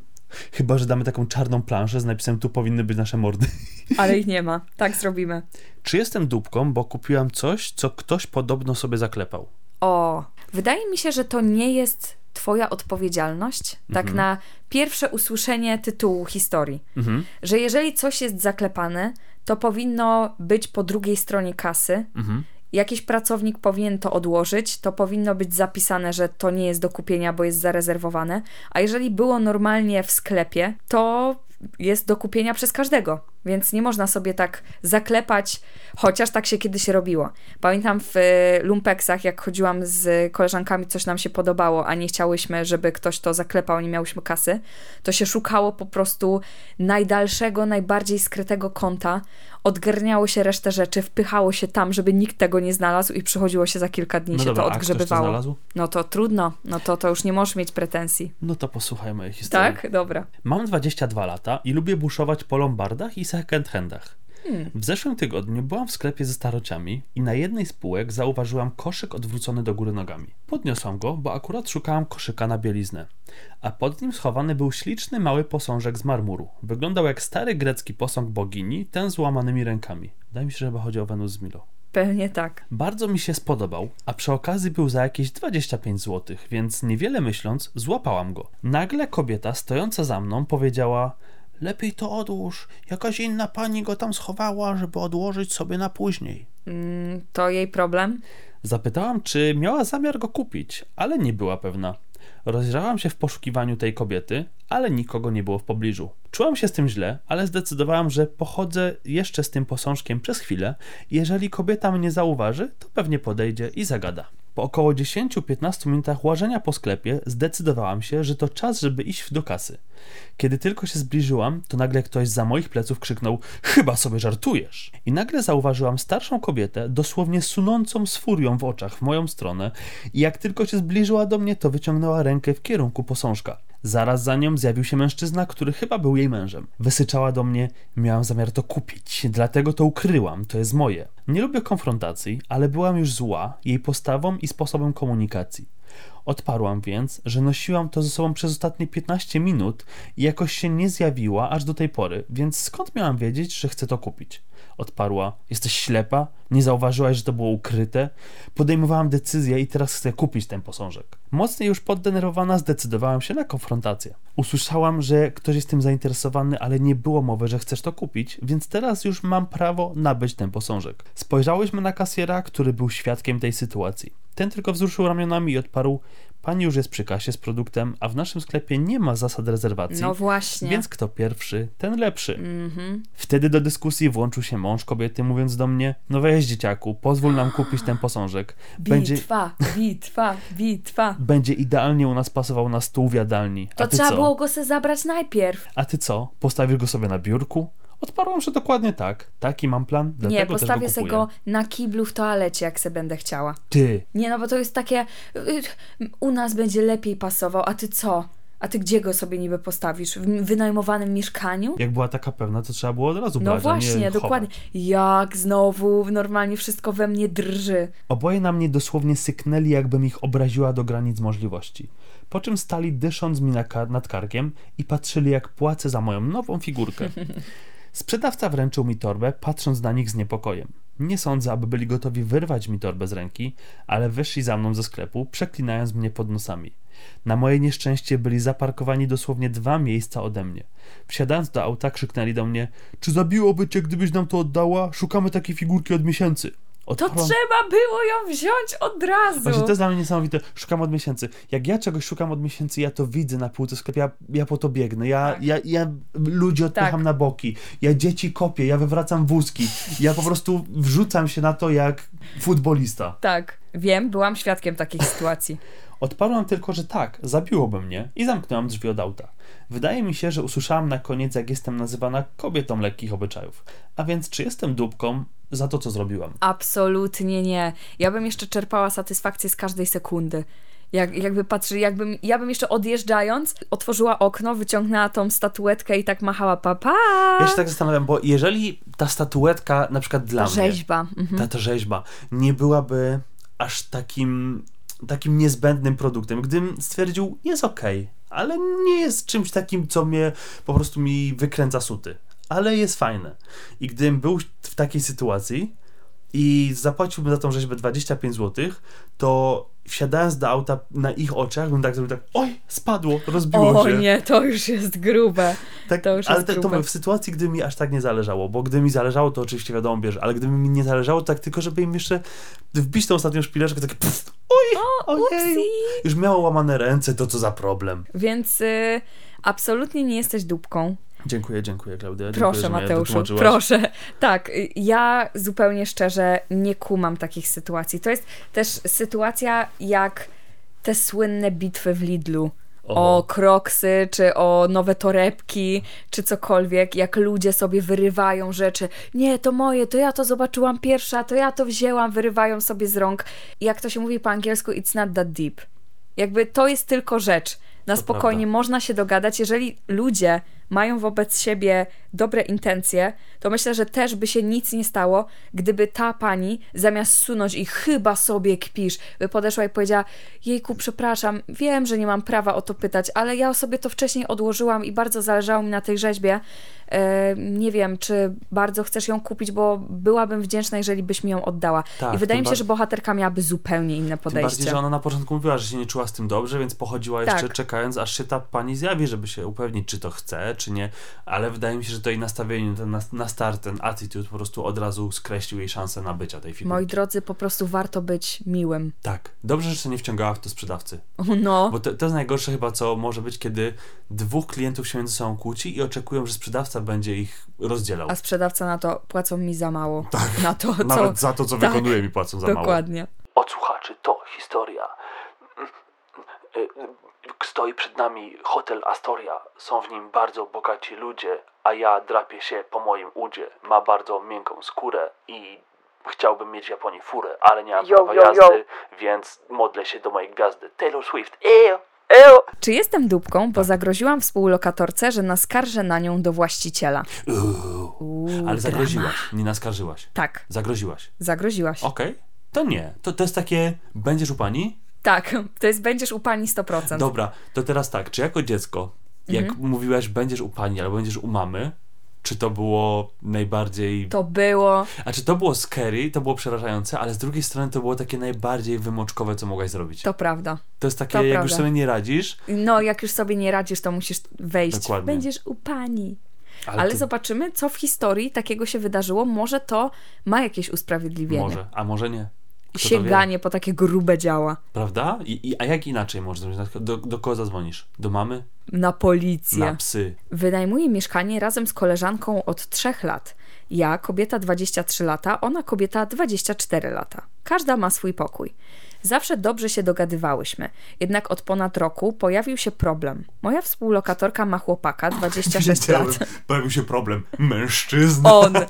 Chyba, że damy taką czarną planszę z napisem tu powinny być nasze mordy. Ale ich nie ma. Tak zrobimy. Czy jestem dupką, bo kupiłam coś, co ktoś podobno sobie zaklepał? O, wydaje mi się, że to nie jest twoja odpowiedzialność, tak Mhm. na pierwsze usłyszenie tytułu historii. Mhm, Że jeżeli coś jest zaklepane, to powinno być po drugiej stronie kasy mhm. Jakiś pracownik powinien to odłożyć, to powinno być zapisane, że to nie jest do kupienia, bo jest zarezerwowane, a jeżeli było normalnie w sklepie, to jest do kupienia przez każdego, więc nie można sobie tak zaklepać, chociaż tak się kiedyś robiło. Pamiętam w e, lumpeksach, jak chodziłam z koleżankami, coś nam się podobało, a nie chciałyśmy, żeby ktoś to zaklepał, nie miałyśmy kasy, to się szukało po prostu najdalszego, najbardziej skrytego kąta, odgarniało się resztę rzeczy, wpychało się tam, żeby nikt tego nie znalazł i przychodziło się za kilka dni No się dobra, to odgrzebywało. to no to trudno, no to, to już nie możesz mieć pretensji. No to posłuchaj mojej historii. Tak? Dobra. Mam 22 lata i lubię buszować po lombardach i second handach. Hmm. W zeszłym tygodniu byłam w sklepie ze starociami i na jednej z półek zauważyłam koszyk odwrócony do góry nogami. Podniosłam go, bo akurat szukałam koszyka na bieliznę. A pod nim schowany był śliczny mały posążek z marmuru. Wyglądał jak stary grecki posąg bogini, ten z łamanymi rękami. Wydaje mi się, że chyba chodzi o Wenus z Milo. Pewnie tak. Bardzo mi się spodobał, a przy okazji był za jakieś 25 zł, więc niewiele myśląc, złapałam go. Nagle kobieta stojąca za mną powiedziała: Lepiej to odłóż, jakaś inna pani go tam schowała, żeby odłożyć sobie na później. Mm, to jej problem. Zapytałam, czy miała zamiar go kupić, ale nie była pewna. Rozejrzałam się w poszukiwaniu tej kobiety, ale nikogo nie było w pobliżu. Czułam się z tym źle, ale zdecydowałam, że pochodzę jeszcze z tym posążkiem przez chwilę jeżeli kobieta mnie zauważy, to pewnie podejdzie i zagada. Po około 10-15 minutach łażenia po sklepie zdecydowałam się, że to czas, żeby iść do kasy. Kiedy tylko się zbliżyłam, to nagle ktoś za moich pleców krzyknął: Chyba sobie żartujesz! I nagle zauważyłam starszą kobietę, dosłownie sunącą z furią w oczach w moją stronę, i jak tylko się zbliżyła do mnie, to wyciągnęła rękę w kierunku posążka. Zaraz za nią zjawił się mężczyzna, który chyba był jej mężem. Wysyczała do mnie: Miałam zamiar to kupić, dlatego to ukryłam, to jest moje. Nie lubię konfrontacji, ale byłam już zła jej postawą i sposobem komunikacji. Odparłam więc, że nosiłam to ze sobą przez ostatnie 15 minut i jakoś się nie zjawiła aż do tej pory, więc skąd miałam wiedzieć, że chcę to kupić? Odparła: Jesteś ślepa? Nie zauważyłaś, że to było ukryte? Podejmowałam decyzję i teraz chcę kupić ten posążek. Mocniej już poddenerwowana zdecydowałam się na konfrontację. Usłyszałam, że ktoś jest tym zainteresowany, ale nie było mowy, że chcesz to kupić, więc teraz już mam prawo nabyć ten posążek. Spojrzałyśmy na kasjera, który był świadkiem tej sytuacji. Ten tylko wzruszył ramionami i odparł: Pani już jest przy kasie z produktem, a w naszym sklepie nie ma zasad rezerwacji. No właśnie. Więc kto pierwszy, ten lepszy. Mhm. Wtedy do dyskusji włączył się mąż kobiety, mówiąc do mnie: No weź dzieciaku, pozwól nam kupić ten posążek. Będzie, Bitwa, bitwa, bitwa. będzie idealnie u nas pasował na stół w jadalni. To A ty trzeba co? było go se zabrać najpierw. A ty co? Postawisz go sobie na biurku? Odparłam, że dokładnie tak. Taki mam plan, dlatego nie, też postawię go se kupuję. go na kiblu w toalecie, jak se będę chciała. Ty, Nie, no bo to jest takie. U nas będzie lepiej pasował, a ty co? A ty gdzie go sobie niby postawisz? W wynajmowanym mieszkaniu? jak była taka pewna, to trzeba było od razu No brać, nie właśnie, dokładnie. Jak znowu normalnie wszystko we mnie drży. Oboje na mnie dosłownie syknęli, jakbym ich obraziła do granic możliwości. Po czym stali dysząc mi na nad karkiem i patrzyli, jak płacę za moją nową figurkę. Sprzedawca wręczył mi torbę, patrząc na nich z niepokojem. Nie sądzę, aby byli gotowi wyrwać mi torbę z ręki, ale wyszli za mną ze sklepu, przeklinając mnie pod nosami. Na moje nieszczęście byli zaparkowani dosłownie dwa miejsca ode mnie. Wsiadając do auta, krzyknęli do mnie: Czy zabiłoby cię, gdybyś nam to oddała? Szukamy takiej figurki od miesięcy. To trzeba było ją wziąć od razu. Właśnie to jest dla mnie niesamowite. Szukam od miesięcy. Jak ja czegoś szukam od miesięcy, ja to widzę na półce sklepu, ja, ja po to biegnę. Ja, Tak. ja, ja ludzi odpycham Tak. na boki. Ja dzieci kopię, ja wywracam wózki. Ja po prostu wrzucam się na to jak futbolista. Tak, wiem, byłam świadkiem takich sytuacji. Odparłam tylko, że tak, zabiłoby mnie i zamknęłam drzwi od auta. Wydaje mi się, że usłyszałam na koniec, jak jestem nazywana kobietą lekkich obyczajów. A więc, czy jestem dupką za to, co zrobiłam? Absolutnie nie. Ja bym jeszcze czerpała satysfakcję z każdej sekundy. Jak, jakby patrzy, jakbym, ja bym jeszcze odjeżdżając, otworzyła okno, wyciągnęła tą statuetkę i tak machała papa. Ja się tak zastanawiam, bo jeżeli ta statuetka, na przykład dla mnie, Rzeźba. Mhm. ta, ta rzeźba nie byłaby aż takim, takim niezbędnym produktem, gdybym stwierdził, jest okej, ale nie jest czymś takim, co mnie po prostu mi wykręca suty, ale jest fajne. I gdybym był w takiej sytuacji, i zapłaciłbym za tą rzeźbę 25 zł, to wsiadając do auta na ich oczach bym tak zrobił tak, oj, spadło, rozbiło O się. nie, to już jest grube. Tak, To już ale jest te, to grube. mówię, w sytuacji, gdy mi aż tak nie zależało, bo gdy mi zależało, to oczywiście wiadomo bierze, ale gdyby mi nie zależało, to tak tylko, żeby im jeszcze wbić tą ostatnią szpileczkę, takie pff, oj, ojej, Upsi. już miało łamane ręce, to co za problem. Więc y, absolutnie nie jesteś dupką. Dziękuję, dziękuję Klaudia. Proszę, dziękuję, mnie Mateuszu, proszę. Tak, ja zupełnie szczerze nie kumam takich sytuacji. To jest też sytuacja jak te słynne bitwy w Lidlu. O. O kroksy, czy o nowe torebki, czy cokolwiek, jak ludzie sobie wyrywają rzeczy. Nie, to moje, to ja to zobaczyłam pierwsza, to ja to wzięłam, wyrywają sobie z rąk. Jak to się mówi po angielsku, it's not that deep. Jakby to jest tylko rzecz. Na To spokojnie prawda. można się dogadać. Jeżeli ludzie mają wobec siebie dobre intencje, to myślę, że też by się nic nie stało, gdyby ta pani zamiast sunąć i chyba sobie kpisz, by podeszła i powiedziała: Jejku, przepraszam, wiem, że nie mam prawa o to pytać, ale ja sobie to wcześniej odłożyłam i bardzo zależało mi na tej rzeźbie. E, nie wiem, czy bardzo chcesz ją kupić, bo byłabym wdzięczna, jeżeli byś mi ją oddała. Tak, I wydaje tym mi się, że bohaterka miałaby zupełnie inne Tym podejście. bardziej, że ona na początku mówiła, że się nie czuła z tym dobrze, więc pochodziła jeszcze Tak. czekając, aż się ta pani zjawi, żeby się upewnić, czy to chce, czy nie. Ale wydaje mi się, że to jej nastawienie ten, na, na start, ten attitude po prostu od razu skreślił jej szansę na bycia tej figurki. Moi drodzy, po prostu warto być miłym. Tak. Dobrze, że się nie wciągała w to sprzedawcy. No, Bo to, to jest najgorsze chyba, co może być, kiedy dwóch klientów się między sobą kłóci i oczekują, że sprzedawca będzie ich rozdzielał. a sprzedawca na to płacą mi za mało. Na to, co. Nawet za to, co tak, wykonuje mi płacą za mało. Dokładnie. Od słuchaczy to historia. Stoi przed nami hotel Astoria. Są w nim bardzo bogaci ludzie, a ja drapię się po moim udzie. Ma bardzo miękką skórę i chciałbym mieć w Japonii furę, ale nie mam Yo, prawa yo, yo. jazdy, więc modlę się do mojej gwiazdy. Taylor Swift. Ejo, ejo. Czy jestem dupką, Tak. bo zagroziłam współlokatorce, że naskarżę na nią do właściciela? Uuu. Uuu, Ale drama. zagroziłaś, nie naskarżyłaś. Tak, Zagroziłaś. zagroziłaś. Okej. To nie. To, to jest takie, będziesz u pani? Tak, to jest będziesz u pani 100%. Dobra, to teraz tak, czy jako dziecko, jak Mhm. mówiłaś, będziesz u pani albo będziesz u mamy, czy to było najbardziej. To było. A czy to było scary, to było przerażające, ale z drugiej strony to było takie najbardziej wymoczkowe, co mogłaś zrobić. To prawda. To jest takie, to jak prawda. już sobie nie radzisz, No, jak już sobie nie radzisz, to musisz wejść. Dokładnie. Będziesz u pani. ale, Ale to zobaczymy, co w historii takiego się wydarzyło. Może to ma jakieś usprawiedliwienie. może, a może nie. To Sięganie po takie grube działa. prawda? I, i, a jak inaczej można zrobić? Do, do kogo zadzwonisz? Do mamy? Na policję. Na psy. Wynajmuje mieszkanie razem z koleżanką od 3 lat. Ja, kobieta 23 lata, ona kobieta 24 lata. Każda ma swój pokój. Zawsze dobrze się dogadywałyśmy, jednak od ponad roku pojawił się problem. Moja współlokatorka ma chłopaka 26 lat. Pojawił się problem. Mężczyzna. On.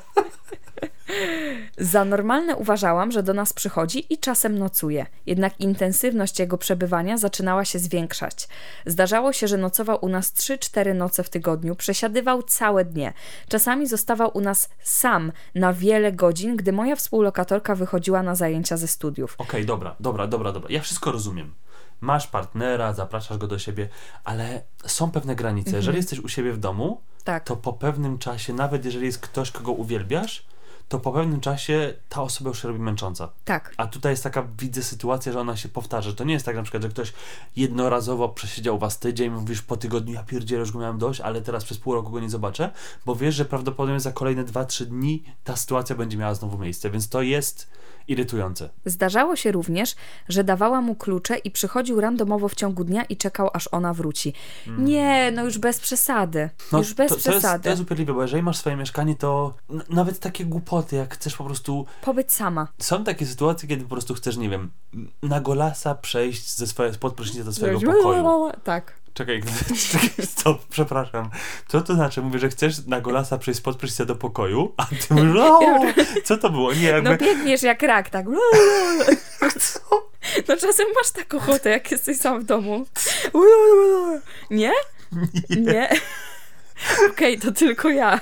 Za normalne uważałam, że do nas przychodzi i czasem nocuje. Jednak intensywność jego przebywania zaczynała się zwiększać. Zdarzało się, że nocował u nas 3-4 noce w tygodniu, przesiadywał całe dnie. Czasami zostawał u nas sam na wiele godzin, gdy moja współlokatorka wychodziła na zajęcia ze studiów. Okej, dobra, dobra, dobra, dobra. Ja wszystko rozumiem. Masz partnera, zapraszasz go do siebie, ale są pewne granice. Jeżeli jesteś u siebie w domu, Tak. to po pewnym czasie, nawet jeżeli jest ktoś, kogo uwielbiasz, to po pewnym czasie ta osoba już się robi męcząca. Tak. A tutaj jest taka, widzę sytuacja, że ona się powtarza. To nie jest tak na przykład, że ktoś jednorazowo przesiedział was tydzień, mówisz po tygodniu, ja pierdzielę, już go miałem dość, ale teraz przez pół roku go nie zobaczę, bo wiesz, że prawdopodobnie za kolejne 2-3 dni ta sytuacja będzie miała znowu miejsce, więc to jest irytujące. Zdarzało się również, że dawała mu klucze i przychodził randomowo w ciągu dnia i czekał, aż ona wróci. Nie, no już bez przesady. już bez Mm. to, to, jest, przesady. to jest upierdliwe, bo jeżeli masz swoje mieszkanie, to nawet takie głupoty, jak chcesz po prostu... Pobyć sama. Są takie sytuacje, kiedy po prostu chcesz, nie wiem, na golasa przejść ze swojego, spod prysznica do swojego pokoju. Tak. Czekaj, czekaj, stop, przepraszam. Co to znaczy? Mówię, że chcesz na golasa przejść spod prysznica do pokoju, a ty mówisz, o, co to było? Nie, jakby... No biegniesz jak rak, tak. No czasem masz taką ochotę, jak jesteś sam w domu. Nie? Nie? Okej, to tylko ja.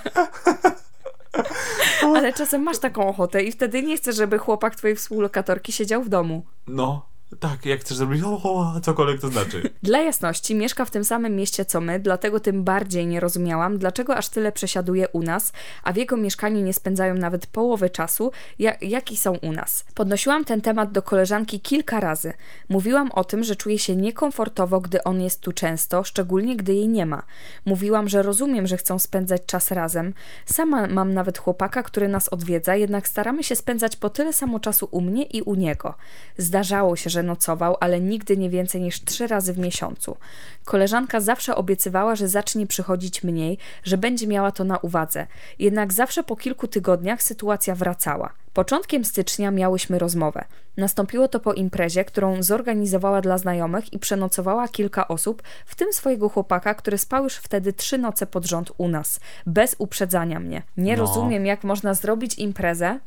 Ale czasem masz taką ochotę i wtedy nie chcesz, żeby chłopak twojej współlokatorki siedział w domu. No, Tak, jak chcesz zrobić ho, ho, cokolwiek to znaczy. Dla jasności, mieszka w tym samym mieście co my, dlatego tym bardziej nie rozumiałam, dlaczego aż tyle przesiaduje u nas, a w jego mieszkaniu nie spędzają nawet połowy czasu, jak, jaki są u nas. Podnosiłam ten temat do koleżanki kilka razy. Mówiłam o tym, że czuję się niekomfortowo, gdy on jest tu często, szczególnie gdy jej nie ma. Mówiłam, że rozumiem, że chcą spędzać czas razem. Sama mam nawet chłopaka, który nas odwiedza, jednak staramy się spędzać po tyle samo czasu u mnie i u niego. Zdarzało się, że nocował, ale nigdy nie więcej niż trzy razy w miesiącu. Koleżanka zawsze obiecywała, że zacznie przychodzić mniej, że będzie miała to na uwadze. Jednak zawsze po kilku tygodniach sytuacja wracała. Początkiem stycznia miałyśmy rozmowę. Nastąpiło to po imprezie, którą zorganizowała dla znajomych i przenocowała kilka osób, w tym swojego chłopaka, który spał już wtedy trzy noce pod rząd u nas, bez uprzedzania mnie. Nie No. rozumiem, jak można zrobić imprezę,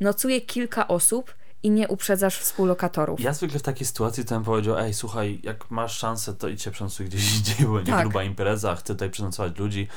nocuje kilka osób i nie uprzedzasz współlokatorów. Ja zwykle w takiej sytuacji to bym powiedział, ej, słuchaj, jak masz szansę, to idź się przenocuj gdzieś indziej, bo nie Tak. gruba impreza, chcę tutaj przenocować ludzi.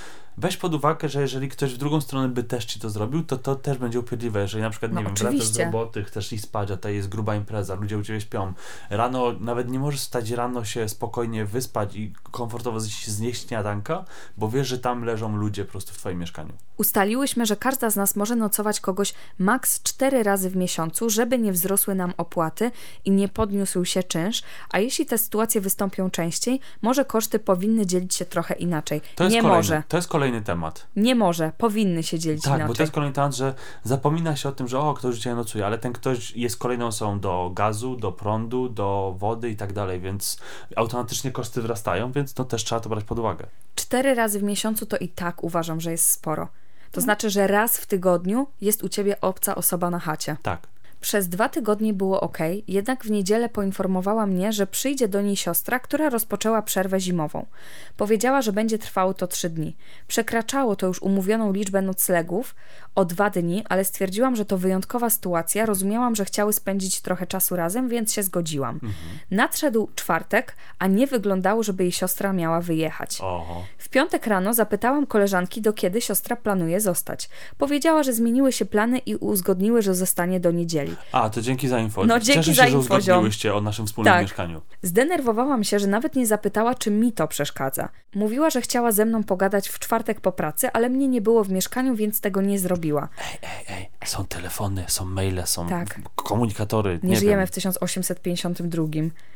Weź pod uwagę, że jeżeli ktoś w drugą stronę by też ci to zrobił, to to też będzie upierdliwe. Jeżeli na przykład, No nie wiem, wracasz z roboty, chcesz iść spać, a to jest gruba impreza, ludzie u ciebie śpią. Rano, nawet nie możesz stać rano się spokojnie wyspać i komfortowo znieść śniadanka, bo wiesz, że tam leżą ludzie po prostu w twoim mieszkaniu. Ustaliłyśmy, że każda z nas może nocować kogoś maks cztery razy w miesiącu, żeby nie wzrosły nam opłaty i nie podniósł się czynsz, a jeśli te sytuacje wystąpią częściej, może koszty powinny dzielić się trochę inaczej. To jest nie kolejny, może, To jest kolejny temat. nie może, powinny się dzielić Tak, inaczej. bo to jest kolejny temat, że zapomina się o tym, że o, ktoś dzisiaj nocuje, ale ten ktoś jest kolejną osobą do gazu, do prądu, do wody i tak dalej, więc automatycznie koszty wzrastają, więc to też trzeba to brać pod uwagę. Cztery razy w miesiącu to i tak uważam, że jest sporo. Mhm. To znaczy, że raz w tygodniu jest u ciebie obca osoba na chacie. Tak. Przez dwa tygodnie było ok, jednak w niedzielę poinformowała mnie, że przyjdzie do niej siostra, która rozpoczęła przerwę zimową. Powiedziała, że będzie trwało to trzy dni. Przekraczało to już umówioną liczbę noclegów o dwa dni, ale stwierdziłam, że to wyjątkowa sytuacja. Rozumiałam, że chciały spędzić trochę czasu razem, więc się zgodziłam. Nadszedł czwartek, a nie wyglądało, żeby jej siostra miała wyjechać. Oho. W piątek rano zapytałam koleżanki, do kiedy siostra planuje zostać. Powiedziała, że zmieniły się plany i uzgodniły, że zostanie do niedzieli. A, to dzięki za info. No, dzięki Cieszę się, że info, ziom. uzgodniłyście o naszym wspólnym Tak. mieszkaniu. Zdenerwowałam się, że nawet nie zapytała, czy mi to przeszkadza. Mówiła, że chciała ze mną pogadać w czwartek po pracy, ale mnie nie było w mieszkaniu, więc tego nie zrobiła. Ej, ej, ej, są telefony, są maile, są Tak. komunikatory. Nie, Nie, żyjemy wiem. w 1852.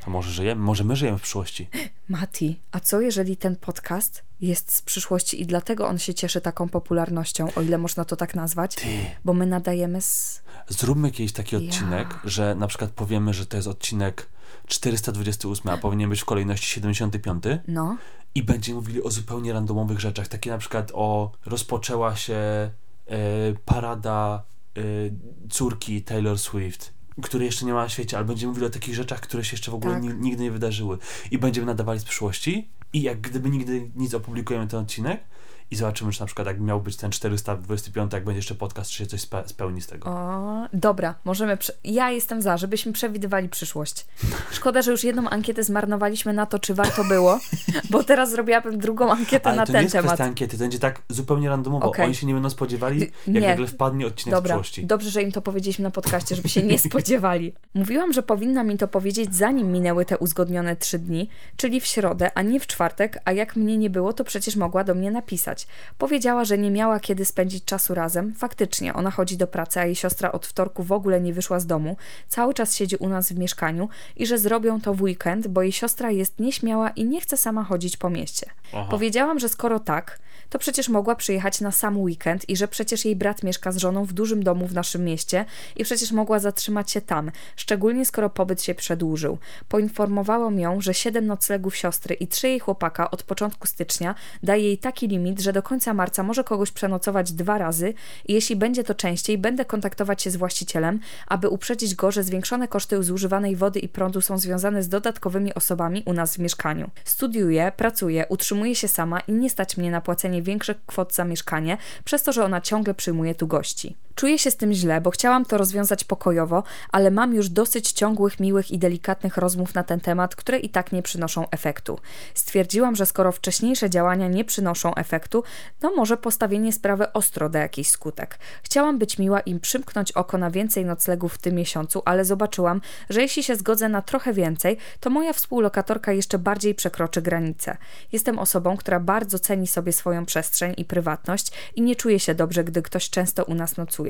To może żyjemy? Może my żyjemy w przyszłości? Mati, a co jeżeli ten podcast jest z przyszłości i dlatego on się cieszy taką popularnością, o ile można to tak nazwać? Ty, Bo my nadajemy z... Zróbmy kiedyś taki Ja. odcinek, że na przykład powiemy, że to jest odcinek 428, a powinien być w kolejności 75 No, i będziemy mówili o zupełnie randomowych rzeczach, takie na przykład o rozpoczęła się e, parada e, córki Taylor Swift, której jeszcze nie ma na świecie, ale będziemy mówili o takich rzeczach, które się jeszcze w ogóle Tak. ni- nigdy nie wydarzyły i będziemy nadawali z przyszłości i jak gdyby nigdy nic opublikujemy ten odcinek i zobaczymy, czy na przykład jak miał być ten 425, jak będzie jeszcze podcast, czy się coś spe- spełni z tego. O, dobra, możemy. Ja jestem za, żebyśmy przewidywali przyszłość. Szkoda, że już jedną ankietę zmarnowaliśmy na to, czy warto było, bo teraz zrobiłabym drugą ankietę Ale na to nie ten jest temat. ankiety, to będzie tak zupełnie randomowo. Okej. Oni się nie będą spodziewali, jak nie. nagle wpadnie odcinek Dobra, przyszłości. dobrze, że im to powiedzieliśmy na podcaście, żeby się nie spodziewali. Mówiłam, że powinna mi to powiedzieć, zanim minęły te uzgodnione trzy dni, czyli w środę, a nie w czwartek, a jak mnie nie było, to przecież mogła do mnie napisać. Powiedziała, że nie miała kiedy spędzić czasu razem. Faktycznie, ona chodzi do pracy, a jej siostra od wtorku w ogóle nie wyszła z domu, cały czas siedzi u nas w mieszkaniu i że zrobią to w weekend, bo jej siostra jest nieśmiała i nie chce sama chodzić po mieście. Aha. Powiedziałam, że skoro tak, to przecież mogła przyjechać na sam weekend i że przecież jej brat mieszka z żoną w dużym domu w naszym mieście i przecież mogła zatrzymać się tam, szczególnie skoro pobyt się przedłużył. Poinformowałam ją, że siedem noclegów siostry i trzy jej chłopaka od początku stycznia daje jej taki limit, że do końca marca może kogoś przenocować dwa razy i jeśli będzie to częściej, będę kontaktować się z właścicielem, aby uprzedzić go, że zwiększone koszty zużywanej wody i prądu są związane z dodatkowymi osobami u nas w mieszkaniu. Studiuję, pracuję, utrzymuję się sama i nie stać mnie na płacenie większych kwot za mieszkanie, przez to, że ona ciągle przyjmuje tu gości. Czuję się z tym źle, bo chciałam to rozwiązać pokojowo, ale mam już dosyć ciągłych, miłych i delikatnych rozmów na ten temat, które i tak nie przynoszą efektu. Stwierdziłam, że skoro wcześniejsze działania nie przynoszą efektu, to może postawienie sprawy ostro da jakiś skutek. Chciałam być miła i przymknąć oko na więcej noclegów w tym miesiącu, ale zobaczyłam, że jeśli się zgodzę na trochę więcej, to moja współlokatorka jeszcze bardziej przekroczy granice. Jestem osobą, która bardzo ceni sobie swoją przestrzeń i prywatność i nie czuje się dobrze, gdy ktoś często u nas nocuje.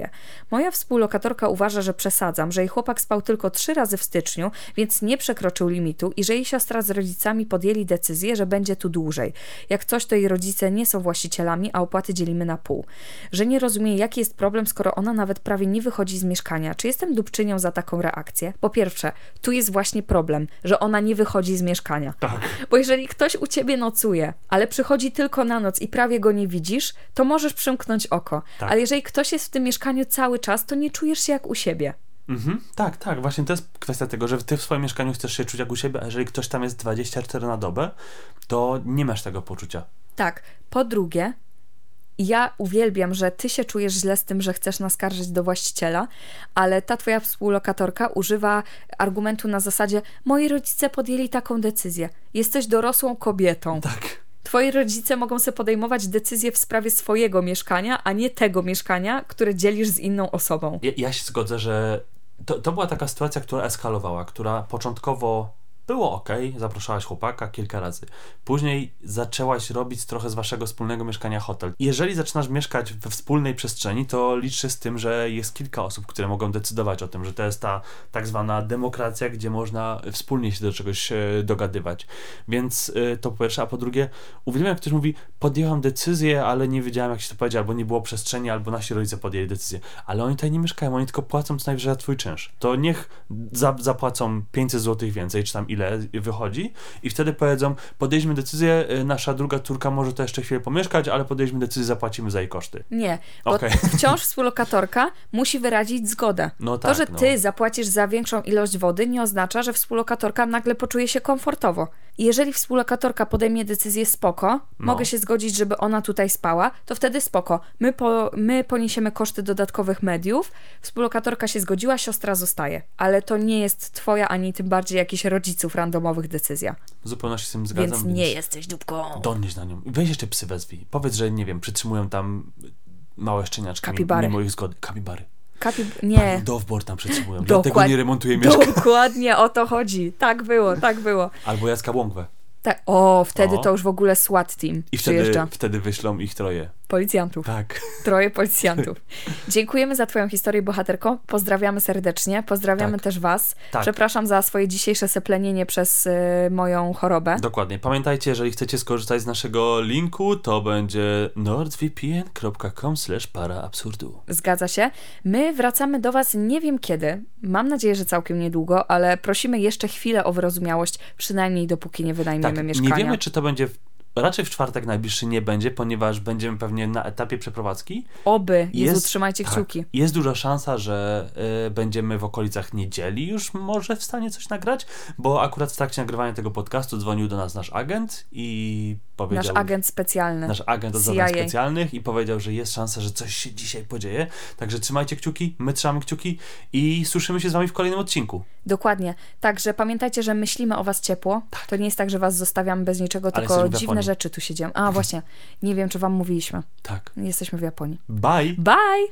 Moja współlokatorka uważa, że przesadzam, że jej chłopak spał tylko trzy razy w styczniu, więc nie przekroczył limitu i że jej siostra z rodzicami podjęli decyzję, że będzie tu dłużej. Jak coś, to jej rodzice nie są właścicielami, a opłaty dzielimy na pół. Że nie rozumie, jaki jest problem, skoro ona nawet prawie nie wychodzi z mieszkania. Czy jestem dupczynią za taką reakcję? Po pierwsze, tu jest właśnie problem, że ona nie wychodzi z mieszkania. Tak. Bo jeżeli ktoś u ciebie nocuje, ale przychodzi tylko na noc i prawie go nie widzisz, to możesz przymknąć oko. Tak. Ale jeżeli ktoś jest w tym mieszkaniu cały czas, to nie czujesz się jak u siebie. Mhm, tak, tak. Właśnie to jest kwestia tego, że ty w swoim mieszkaniu chcesz się czuć jak u siebie, a jeżeli ktoś tam jest 24 na dobę, to nie masz tego poczucia. Tak. Po drugie, ja uwielbiam, że ty się czujesz źle z tym, że chcesz naskarżyć do właściciela, ale ta twoja współlokatorka używa argumentu na zasadzie: Moi rodzice podjęli taką decyzję. Jesteś dorosłą kobietą. Tak. Twoi rodzice mogą sobie podejmować decyzje w sprawie swojego mieszkania, a nie tego mieszkania, które dzielisz z inną osobą. Ja, ja się zgodzę, że to, to była taka sytuacja, która eskalowała, która początkowo było ok, zapraszałaś chłopaka kilka razy. Później zaczęłaś robić trochę z waszego wspólnego mieszkania hotel. Jeżeli zaczynasz mieszkać we wspólnej przestrzeni, to licz z tym, że jest kilka osób, które mogą decydować o tym, że to jest ta tak zwana demokracja, gdzie można wspólnie się do czegoś e, dogadywać. Więc e, to po pierwsze, a po drugie, uwielbiam jak ktoś mówi, podjęłam decyzję, ale nie wiedziałem jak się to powiedzieć, albo nie było przestrzeni, albo nasi rodzice podjęli decyzję. Ale oni tutaj nie mieszkają, oni tylko płacą co najwyżej za twój czynsz. To niech za, zapłacą 500 zł więcej, czy tam ile wychodzi i wtedy powiedzą, podjęliśmy decyzję, y, nasza druga córka może to jeszcze chwilę pomieszkać, ale podjęliśmy decyzję, zapłacimy za jej koszty. Nie, bo Okej. wciąż współlokatorka musi wyrazić zgodę. No to, tak, że no. ty zapłacisz za większą ilość wody, nie oznacza, że współlokatorka nagle poczuje się komfortowo. Jeżeli współlokatorka podejmie decyzję spoko, No. mogę się zgodzić, żeby ona tutaj spała, to wtedy spoko. My, po, my poniesiemy koszty dodatkowych mediów, współlokatorka się zgodziła, siostra zostaje. Ale to nie jest twoja, ani tym bardziej jakichś rodziców randomowych decyzja. W zupełności z tym zgadzam. Więc nie jesteś dupką. Donieś na nią. Weź jeszcze psy wezwij. Powiedz, że nie wiem, przytrzymują tam małe szczeniaczki Kapibary. mimo ich zgody. Kapibary. Kapi... Nie. Doveboard tam przytrzymują. Dokład- Dlatego nie remontuje mieszkania. Dokładnie o to chodzi. Tak było, tak było. Albo Jacka Łąkwę. Tak. O, wtedy O. to już w ogóle SWAT team I wtedy, przyjeżdża. wtedy wyślą ich troje. Policjantów. Tak. Troje policjantów. Dziękujemy za Twoją historię, bohaterko. Pozdrawiamy serdecznie. Pozdrawiamy Tak. też Was. Tak. Przepraszam za swoje dzisiejsze seplenienie przez y, moją chorobę. Dokładnie. Pamiętajcie, jeżeli chcecie skorzystać z naszego linku, to będzie nordvpn.com para absurdu. Zgadza się. My wracamy do Was nie wiem kiedy. Mam nadzieję, że całkiem niedługo, ale prosimy jeszcze chwilę o wyrozumiałość, przynajmniej dopóki nie wynajmiemy Tak, mieszkania. nie wiemy, czy to będzie. Raczej w czwartek najbliższy nie będzie, ponieważ będziemy pewnie na etapie przeprowadzki. Oby. Jezu, Jest- trzymajcie tak, kciuki. Jest duża szansa, że y, będziemy w okolicach niedzieli już może w stanie coś nagrać, bo akurat w trakcie nagrywania tego podcastu dzwonił do nas nasz agent i powiedział. Nasz agent specjalny. Nasz agent od zadań specjalnych i powiedział, że jest szansa, że coś się dzisiaj podzieje. Także trzymajcie kciuki, my trzymamy kciuki i słyszymy się z wami w kolejnym odcinku. Dokładnie. Także pamiętajcie, że myślimy o was ciepło. To nie jest tak, że was zostawiamy bez niczego, Ale tylko dziwne Japonii. rzeczy tu się dzieją. A właśnie, nie wiem, czy wam mówiliśmy. Tak. Jesteśmy w Japonii. Bye! Bye!